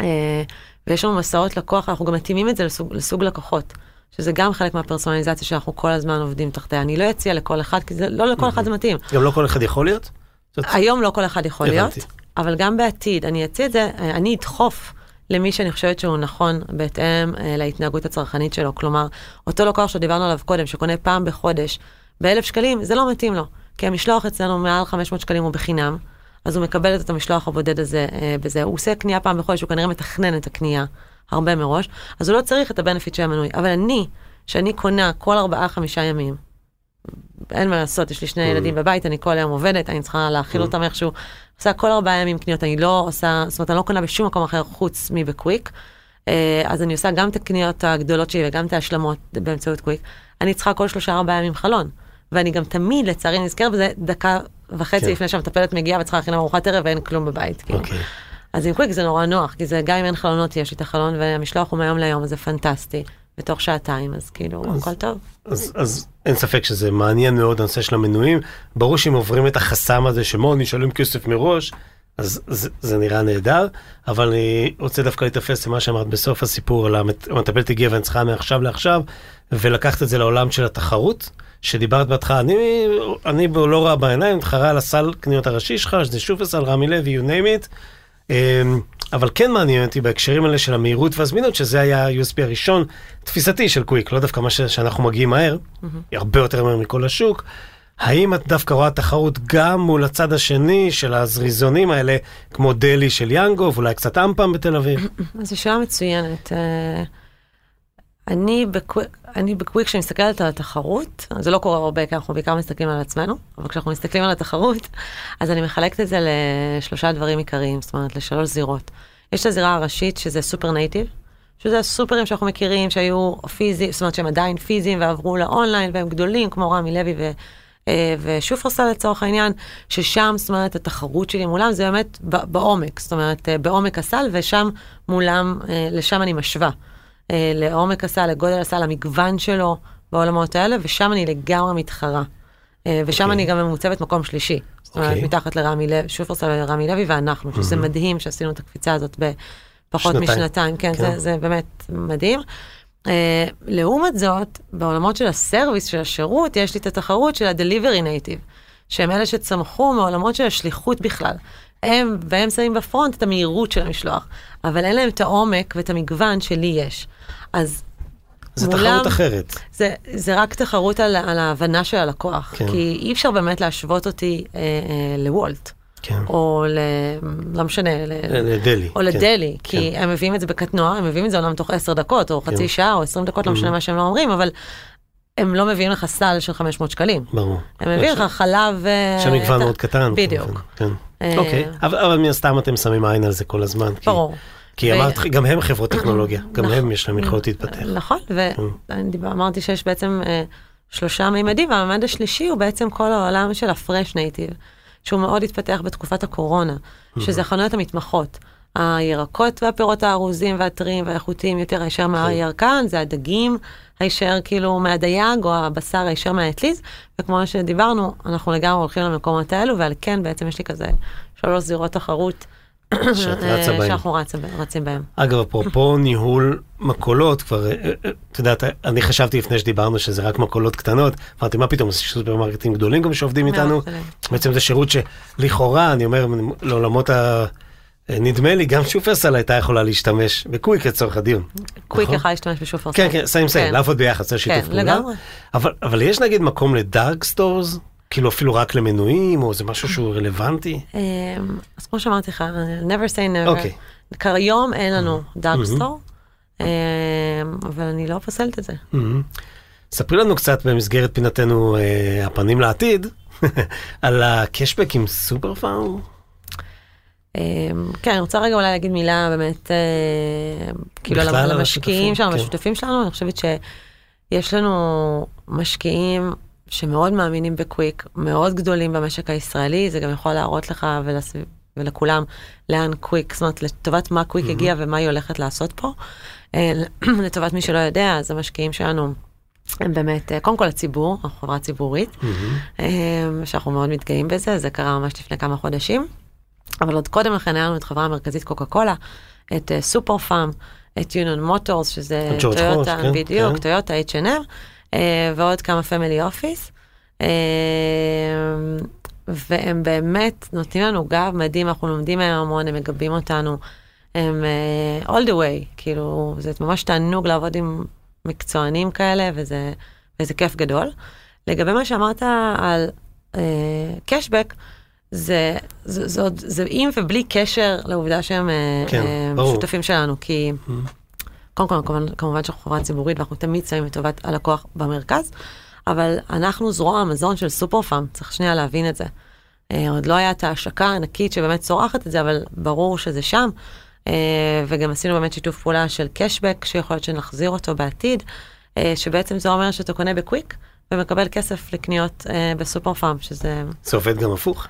אה, ויש לנו מסעות לקוח, אנחנו גם מתאימים את זה לסוג, לסוג לקוחות. שזה גם חלק מהפרסונליזציה שאנחנו כל הזמן עובדים תחתיה. אני לא אציע לכל אחד, כי זה, לא לכל אחד זה מתאים. גם לא כל אחד יכול להיות? זאת- היום לא כל אחד יכול הבנתי. להיות. אבל גם בעתיד, אני אציע את זה, אה, אני אדחוף למי שאני חושבת שהוא נכון בהתאם אה, להתנהגות הצרכנית שלו. כלומר, אותו לקוח שדיברנו עליו קודם, שקונה פעם בחודש באלף שקלים, זה לא מתאים לו. כי המשלוח אצלנו מעל 500 שקלים הוא בחינם, אז הוא מקבל את המשלוח הבודד הזה אה, בזה. הוא עושה קנייה פעם בחודש, הוא כנראה מתכנן את הקנייה הרבה מראש, אז הוא לא צריך את הבנפיט של המנוי. אבל אני, שאני קונה כל ארבעה-חמישה ימים, אין מה לעשות, יש לי שני ילדים בבית, אני כל היום עובדת, אני צריכה להאכיל אותם איכשהו. עושה כל ארבעה ימים קניות, אני לא עושה, זאת אומרת, אני לא קונה בשום מקום אחר חוץ מבקוויק. אה, אז אני עושה גם את הקניות הגדולות שלי וגם את ההשלמות באמצעות קוויק. אני צריכה כל שלושה ארבעה ימים חלון. ואני גם תמיד, לצערי, נזכרת בזה דקה וחצי כן. לפני שהמטפלת מגיעה וצריכה להכין ארוחת ערב ואין כלום בבית. כאילו. אוקיי. אז עם קוויק זה נורא נוח, כי זה גם אם אין חלונות, יש לי את החלון, והמשלוח הוא מהיום ליום, אז זה פנטסטי. בתוך שעתיים, אז כאילו, הכל טוב. אז, אז אין ספק שזה מעניין מאוד הנושא של המנויים. ברור שאם עוברים את החסם הזה שמה, אני אשלם כסף מראש, אז זה, זה נראה נהדר, אבל אני רוצה דווקא להתאפס למה שאמרת בסוף הסיפור, על המטפלת הגיעה ואני צריכה מעכשיו לעכשיו, ולקחת את זה לעולם של התחרות, שדיברת בהתחלה, אני, אני לא רע בעיניים, מתחרה על הסל קניות הראשי שלך, שזה שופרסל, רמי לוי, you name it. אמ, אבל כן מעניין אותי בהקשרים האלה של המהירות והזמינות, שזה היה ה-USB הראשון, תפיסתי של קוויק, לא דווקא מה שאנחנו מגיעים מהר, היא הרבה יותר מהר מכל השוק. האם את דווקא רואה תחרות גם מול הצד השני של הזריזונים האלה, כמו דלי של יאנגו, ואולי קצת אמפם בתל אביב? זו שאלה מצוינת. אה, אני בקוויק, אני בקוויק, כשאני מסתכלת על התחרות, זה לא קורה הרבה, כי אנחנו בעיקר מסתכלים על עצמנו, אבל כשאנחנו מסתכלים על התחרות, אז אני מחלקת את זה לשלושה דברים עיקריים, זאת אומרת, לשלוש זירות. יש את הזירה הראשית, שזה סופר native, שזה הסופרים שאנחנו מכירים, שהיו פיזיים, זאת אומרת שהם עדיין פיזיים ועברו לאונליין, והם גדולים, כמו רמי לוי ו... אה, ושופרסל לצורך העניין, ששם, זאת אומרת, התחרות שלי מולם זה באמת בעומק, זאת אומרת, אה, בעומק הסל, ושם מולם, אה, לשם אני משווה. אה, לעומק הסל, לגודל הסל, המגוון שלו בעולמות האלה, ושם אני לגמרי מתחרה. אה, ושם אוקיי. אני גם ממוצבת מקום שלישי. זאת אומרת, אוקיי. מתחת לרמי לוי, שופרסל ורמי לוי ואנחנו, שזה מדהים שעשינו את הקפיצה הזאת בפחות שנתיים. משנתיים, כן, כן. זה, זה באמת מדהים. Uh, לעומת זאת, בעולמות של הסרוויס, של השירות, יש לי את התחרות של ה-Delivery Native, שהם אלה שצמחו מעולמות של השליחות בכלל. הם, והם שמים בפרונט את המהירות של המשלוח, אבל אין להם את העומק ואת המגוון שלי יש. אז זה מולם- תחרות אחרת. זה, זה רק תחרות על, על ההבנה של הלקוח, כן. כן. כי אי אפשר באמת להשוות אותי אה, אה, לוולט, כן. או ל... לא משנה, ל... לדלי. או כן. לדלי, כי כן. הם מביאים את זה בקטנוע, הם מביאים את זה אומנם תוך עשר דקות, או כן. חצי שעה, או עשרים דקות, לא משנה מה שהם לא אומרים, אבל הם לא מביאים לך סל של 500 שקלים. ברור. הם מביאים לך חלב... אה, שם מגוון את ה- מאוד קטן. בדיוק. כן. אה, אוקיי, אבל אבל מן הסתם אתם שמים עין על זה כל הזמן. כי- ברור. כי ו- אמרת, גם הם חברות טכנולוגיה, גם נכון. הם יש להם יכולות להתפתח. נכון, ואמרתי שיש בעצם אה, שלושה מימדים, והממד השלישי הוא בעצם כל העולם של הפרש נייטיב, שהוא מאוד התפתח בתקופת הקורונה, שזה החנויות המתמחות. הירקות והפירות הארוזים והטריים והאיכותיים יותר הישר מהירקן, זה הדגים הישר כאילו מהדייג, או הבשר הישר מהאטליז, וכמו שדיברנו, אנחנו לגמרי הולכים למקומות האלו, ועל כן בעצם יש לי כזה שלוש זירות תחרות. אה. שאנחנו רצים- בהם. אגב, אפרופו ניהול מכולות, כבר, אה, אה, את יודעת, אני חשבתי לפני שדיברנו שזה רק מכולות קטנות, אמרתי, מה פתאום, יש סופרמרקטים גדולים גם שעובדים איתנו. בעצם זה שירות שלכאורה, אני אומר, לעולמות ה... נדמה לי, גם שופרסל הייתה יכולה להשתמש בקוויק לצורך הדיון. קוויק נכון? יכול להשתמש בשופרסל. כן, כן, סיים סיים, כן. לעבוד ביחד, זה שיתוף כן, פעולה. לגמרי. אבל, יש נגיד מקום ל dark stores? כאילו אפילו רק למנויים, או זה משהו שהוא רלוונטי? אמ, אז כמו שאמרתי לך, never say never. אוקיי. כיום אין לנו dark מהמם. store, אבל אני לא פוסלת את זה. מהמם. ספרי לנו קצת במסגרת פינתנו אה, הפנים לעתיד, על הקשבק עם סופר פארם. אמ, כן, אני רוצה רגע אולי להגיד מילה באמת, אה, כאילו על השותפים, שלנו, כן. לשותפים שלנו, אני חושבת שיש לנו משקיעים שמאוד מאמינים בקוויק, מאוד גדולים במשק הישראלי, זה גם יכול להראות לך ולסביב. ולכולם לאן קוויק, זאת אומרת לטובת מה קוויק הגיע ומה היא הולכת לעשות פה. אה, לטובת מי שלא יודע, אז המשקיעים שלנו הם באמת, אה, קודם כל הציבור, אנחנו חברה ציבורית, אה, שאנחנו מאוד מתגאים בזה, זה קרה ממש לפני כמה חודשים. אבל עוד קודם לכן היה לנו את חברה המרכזית קוקה קולה, את אה, סופר פארם, את יוניון מוטורס, שזה טויוטה, כן, בדיוק, כן. טויוטה H&M, אה, ועוד כמה family office. אה, והם באמת נותנים לנו גב מדהים, אנחנו לומדים מהם המון, הם מגבים אותנו. הם uh, all the way, כאילו, זה ממש תענוג לעבוד עם מקצוענים כאלה, וזה, וזה כיף גדול. לגבי מה שאמרת על קשבק, uh, זה, זה, זה, זה, זה עם ובלי קשר לעובדה שהם uh, כן, ברור. שותפים שלנו, כי קודם כל, כמובן, כמובן שאנחנו חברה ציבורית ואנחנו תמיד שמים את טובת הלקוח במרכז, אבל אנחנו זרוע המזון של סופר פארם, צריך שנייה להבין את זה. אה, עוד לא הייתה ההשקה הענקית שבאמת צורחת את זה, אבל ברור שזה שם. אה, וגם עשינו באמת שיתוף פעולה של קשבק, שיכול להיות שנחזיר אותו בעתיד, אה, שבעצם זה אומר שאתה קונה בקוויק ומקבל כסף לקניות אה, בסופר פארם, שזה, זה עובד גם הפוך.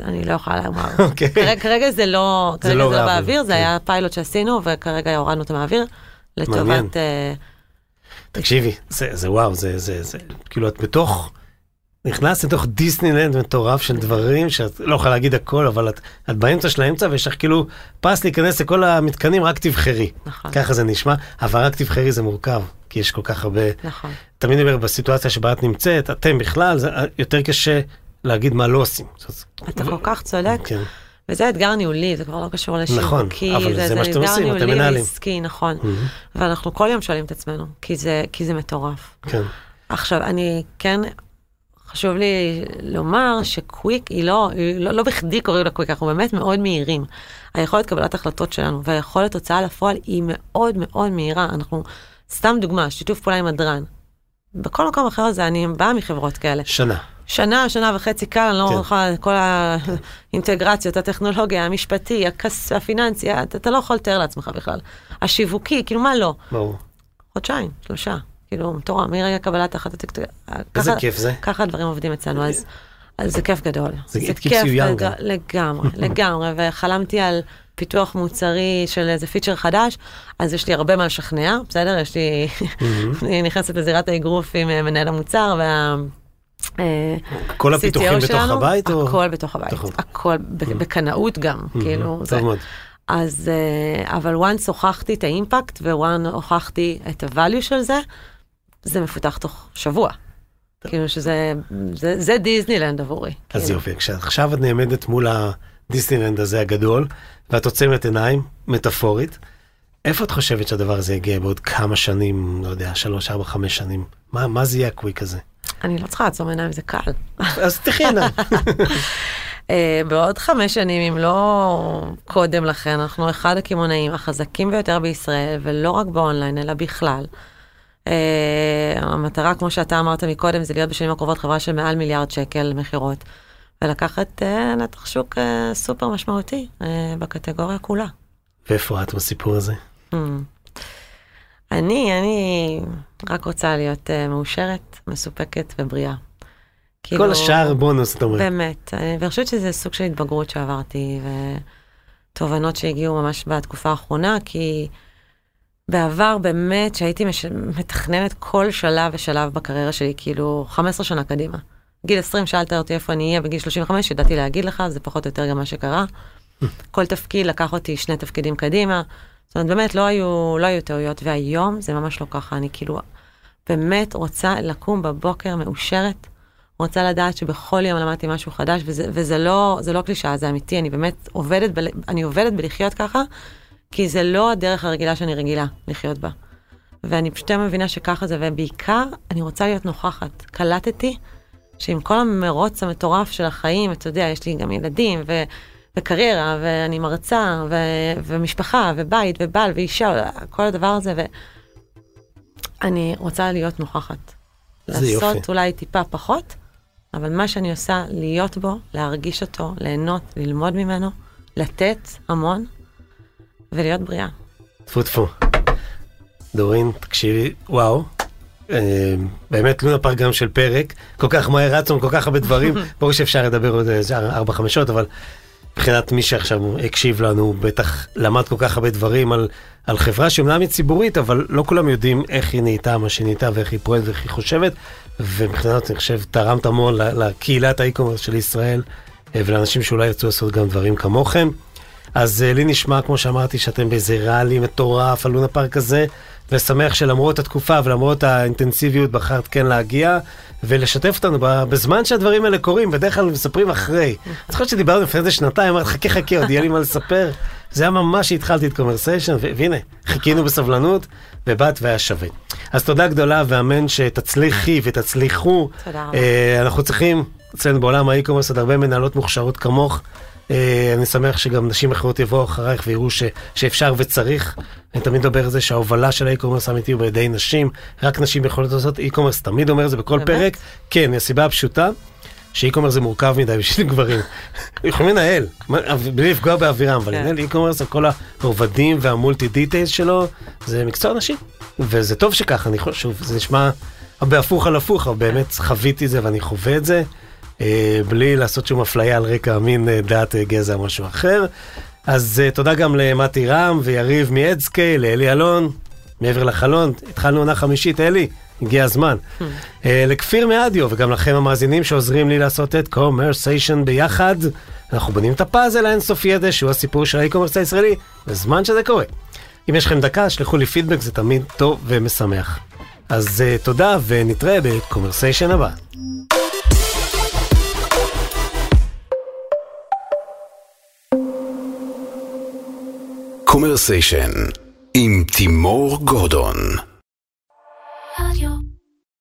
אני לא יכולה לומר. אוקיי. כרגע, כרגע זה לא, זה כרגע לא זה לא באוויר, באוויר, זה כן. היה פיילוט שעשינו, וכרגע הורדנו אותו מהאוויר. לטובת... אה, תקשיבי, זה, זה וואו, זה, זה, זה, כאילו את בתוך, נכנסת לתוך דיסנילנד מטורף של דברים שאת לא יכולה להגיד הכל, אבל את, את באמצע של האמצע ויש לך כאילו פס להיכנס לכל המתקנים, רק תבחרי. נכון. ככה זה נשמע, אבל רק תבחרי זה מורכב, כי יש כל כך הרבה, נכון. תמיד אומר בסיטואציה שבה את נמצאת, אתם בכלל, זה יותר קשה להגיד מה לא עושים. אתה כל כך צודק, כן. וזה אתגר ניהולי, זה כבר לא קשור לשיווקי, נכון, אבל זה מה שאתם עושים, אתם אתגר מנהלים. ניהולי ועסקי, נכון. ואנחנו כל יום שואלים את עצמנו, כי זה, כי זה מטורף. כן. עכשיו, אני כן, חשוב לי לומר שקוויק היא לא, היא לא, לא בכדי קוראים לה קוויק, אנחנו באמת מאוד מהירים. היכולת קבלת החלטות שלנו והיכולת הוצאה לפועל היא מאוד מאוד מהירה. אנחנו, סתם דוגמה, שיתוף פעולה עם הדרן. בכל מקום אחר זה, אני באה מחברות כאלה. שנה. שנה, שנה וחצי קל, אני לא כן. רואה לך כל האינטגרציות, הטכנולוגיה, המשפטי, הכס, הפיננסי, אתה, אתה לא יכול לתאר לעצמך בכלל. השיווקי, כאילו מה לא? ברור. חודשיים, שלושה. כאילו, מטורף, מרגע קבלת החלטת... איזה ככה- כיף זה. ככה הדברים עובדים אצלנו, אז, אז זה כיף גדול. זה- you young לג-. לגמרי, לגמרי, וחלמתי על פיתוח מוצרי של איזה פיצ'ר חדש, אז יש לי הרבה מה לשכנע, בסדר? יש לי... אני נכנסת לזירת האגרוף עם אה, מנהל המוצר וה... אה, כל הפיתוחים בתוך הבית? הכל בתוך הבית. הכל ב- בקנאות גם, כאילו, זה. טוב מאוד. אז, אה, אבל once הוכחתי את האימפקט ו-once הוכחתי את ה value של זה, זה מפותח תוך שבוע. כאילו שזה, זה, זה דיסנילנד עבורי. אז כאילו. יופי, כשעכשיו את נעמדת מול הדיסנילנד הזה הגדול, ואת עוצמת עיניים, מטאפורית, איפה את חושבת שהדבר הזה יגיע בעוד כמה שנים, לא יודע, שלוש, ארבע, חמש שנים? מה, מה זה יהיה הקוויק הזה? אני לא צריכה לעצום עיניים, זה קל. אז תחי. אה, בעוד חמש שנים, אם לא קודם לכן, אנחנו אחד הקמעונאים החזקים ביותר בישראל, ולא רק באונליין, אלא בכלל. אה, המטרה, כמו שאתה אמרת מקודם, זה להיות בשנים הקרובות חברה של מעל מיליארד שקל מכירות, ולקחת אה, נתח שוק סופר משמעותי בקטגוריה כולה. ואיפה את בסיפור הזה? Hmm. אני, אני רק רוצה להיות אה, מאושרת, מסופקת ובריאה. כאילו- כל השאר בונוס, את אומרת. באמת, אה, ואני חושבת שזה סוג של התבגרות שעברתי, ותובנות שהגיעו ממש בתקופה האחרונה, כי בעבר באמת, שהייתי מש... מתכננת כל שלב ושלב בקריירה שלי, כאילו 15 שנה קדימה. גיל 20 שאלת אותי איפה אני אהיה בגיל 35, ידעתי להגיד לך, זה פחות או יותר גם מה שקרה. כל תפקיד לקח אותי שני תפקידים קדימה. זאת אומרת, באמת לא היו, לא היו טעויות, והיום זה ממש לא ככה, אני כאילו באמת רוצה לקום בבוקר מאושרת, רוצה לדעת שבכל יום למדתי משהו חדש, וזה, וזה לא, זה לא קלישאה, זה אמיתי, אני באמת עובדת, ב, אני עובדת בלחיות ככה, כי זה לא הדרך הרגילה שאני רגילה לחיות בה. ואני פשוט מבינה שככה זה, ובעיקר, אני רוצה להיות נוכחת. קלטתי שעם כל המרוץ המטורף של החיים, אתה יודע, יש לי גם ילדים, ו... וקריירה, ואני מרצה, ו... ומשפחה, ובית, ובעל, ואישה, כל הדבר הזה, ואני רוצה להיות נוכחת. זה יופי. לעשות אולי טיפה פחות, אבל מה שאני עושה, להיות בו, להרגיש אותו, ליהנות, ללמוד ממנו, לתת המון, ולהיות בריאה. טפו טפו. דורין, תקשיבי, וואו. אה, באמת לונה פארק גם של פרק, כל כך מהר רצנו, כל כך הרבה דברים, ברור שאפשר לדבר עוד איזה ארבע חמש שעות, אבל מבחינת מי שעכשיו הקשיב לנו, בטח למד כל כך הרבה דברים על, על חברה שאומנם היא ציבורית, אבל לא כולם יודעים איך היא נהייתה, מה שהיא נהייתה, ואיך היא פועלת ואיך היא חושבת, ומבחינת, אני חושב, תרמת המון לקהילת האי-קומרס של ישראל, אה, ולאנשים שאולי ירצו לעשות גם דברים כמוכם. אז אה, לי נשמע, כמו שאמרתי, שאתם באיזה ראלי מטורף על לונה פארק הזה, ושמח שלמרות התקופה ולמרות האינטנסיביות בחרת כן להגיע ולשתף אותנו בזמן שהדברים האלה קורים, בדרך כלל מספרים אחרי. אני זוכר שדיברנו לפני איזה שנתיים, אמרתי חכה חכה, עוד יהיה לי מה לספר. זה היה ממש שהתחלתי את קומרסיישן, והנה, חיכינו בסבלנות, ובאת והיה שווה. אז תודה גדולה, ואמן שתצליחי ותצליחו. תודה רבה. אה, אנחנו צריכים, אצלנו בעולם האי-קומרס, עוד הרבה מנהלות מוכשרות כמוך. אה, אני שמח שגם נשים אחרות יבואו אחרייך ויראו ש, שאפשר וצריך. אני תמיד מדבר על זה שההובלה של האי-קומרס האמיתי הוא בידי נשים, רק נשים יכולות לעשות אי-קומרס, תמיד אומר את זה בכל באמת? פרק. כן, מהסיבה הפשוטה, שאי-קומרס זה מורכב מדי בשביל גברים. יכולים לנהל, בלי לפגוע באווירם, אבל כן. לנהל אי-קומרס על כל הרובדים וה multi details שלו, זה מקצוע נשי. וזה טוב שככה, אני חושב, זה נשמע בהפוך על הפוך, אבל באמת חוויתי את זה ואני חווה את זה, בלי לעשות שום אפליה על רקע מין, אה, דת, אה, גזע או משהו אחר. אז אה, תודה גם למתי רם ויריב מאדסקייל, לאלי אלון, מעבר לחלון, התחלנו עונה חמישית, אלי, הגיע הזמן. אה, לכפיר מאדיו וגם לכם המאזינים שעוזרים לי לעשות את קומרסיישן ביחד. אנחנו בונים את הפאזל האינסופי הזה שהוא הסיפור של האי-קומרס הישראלי, בזמן שזה קורה. אם יש לכם דקה, שלחו לי פידבק, זה תמיד טוב ומשמח. אז אה, תודה ונתראה בקומרסיישן הבא. קומרסיישן עם תימור גורדון רדיו.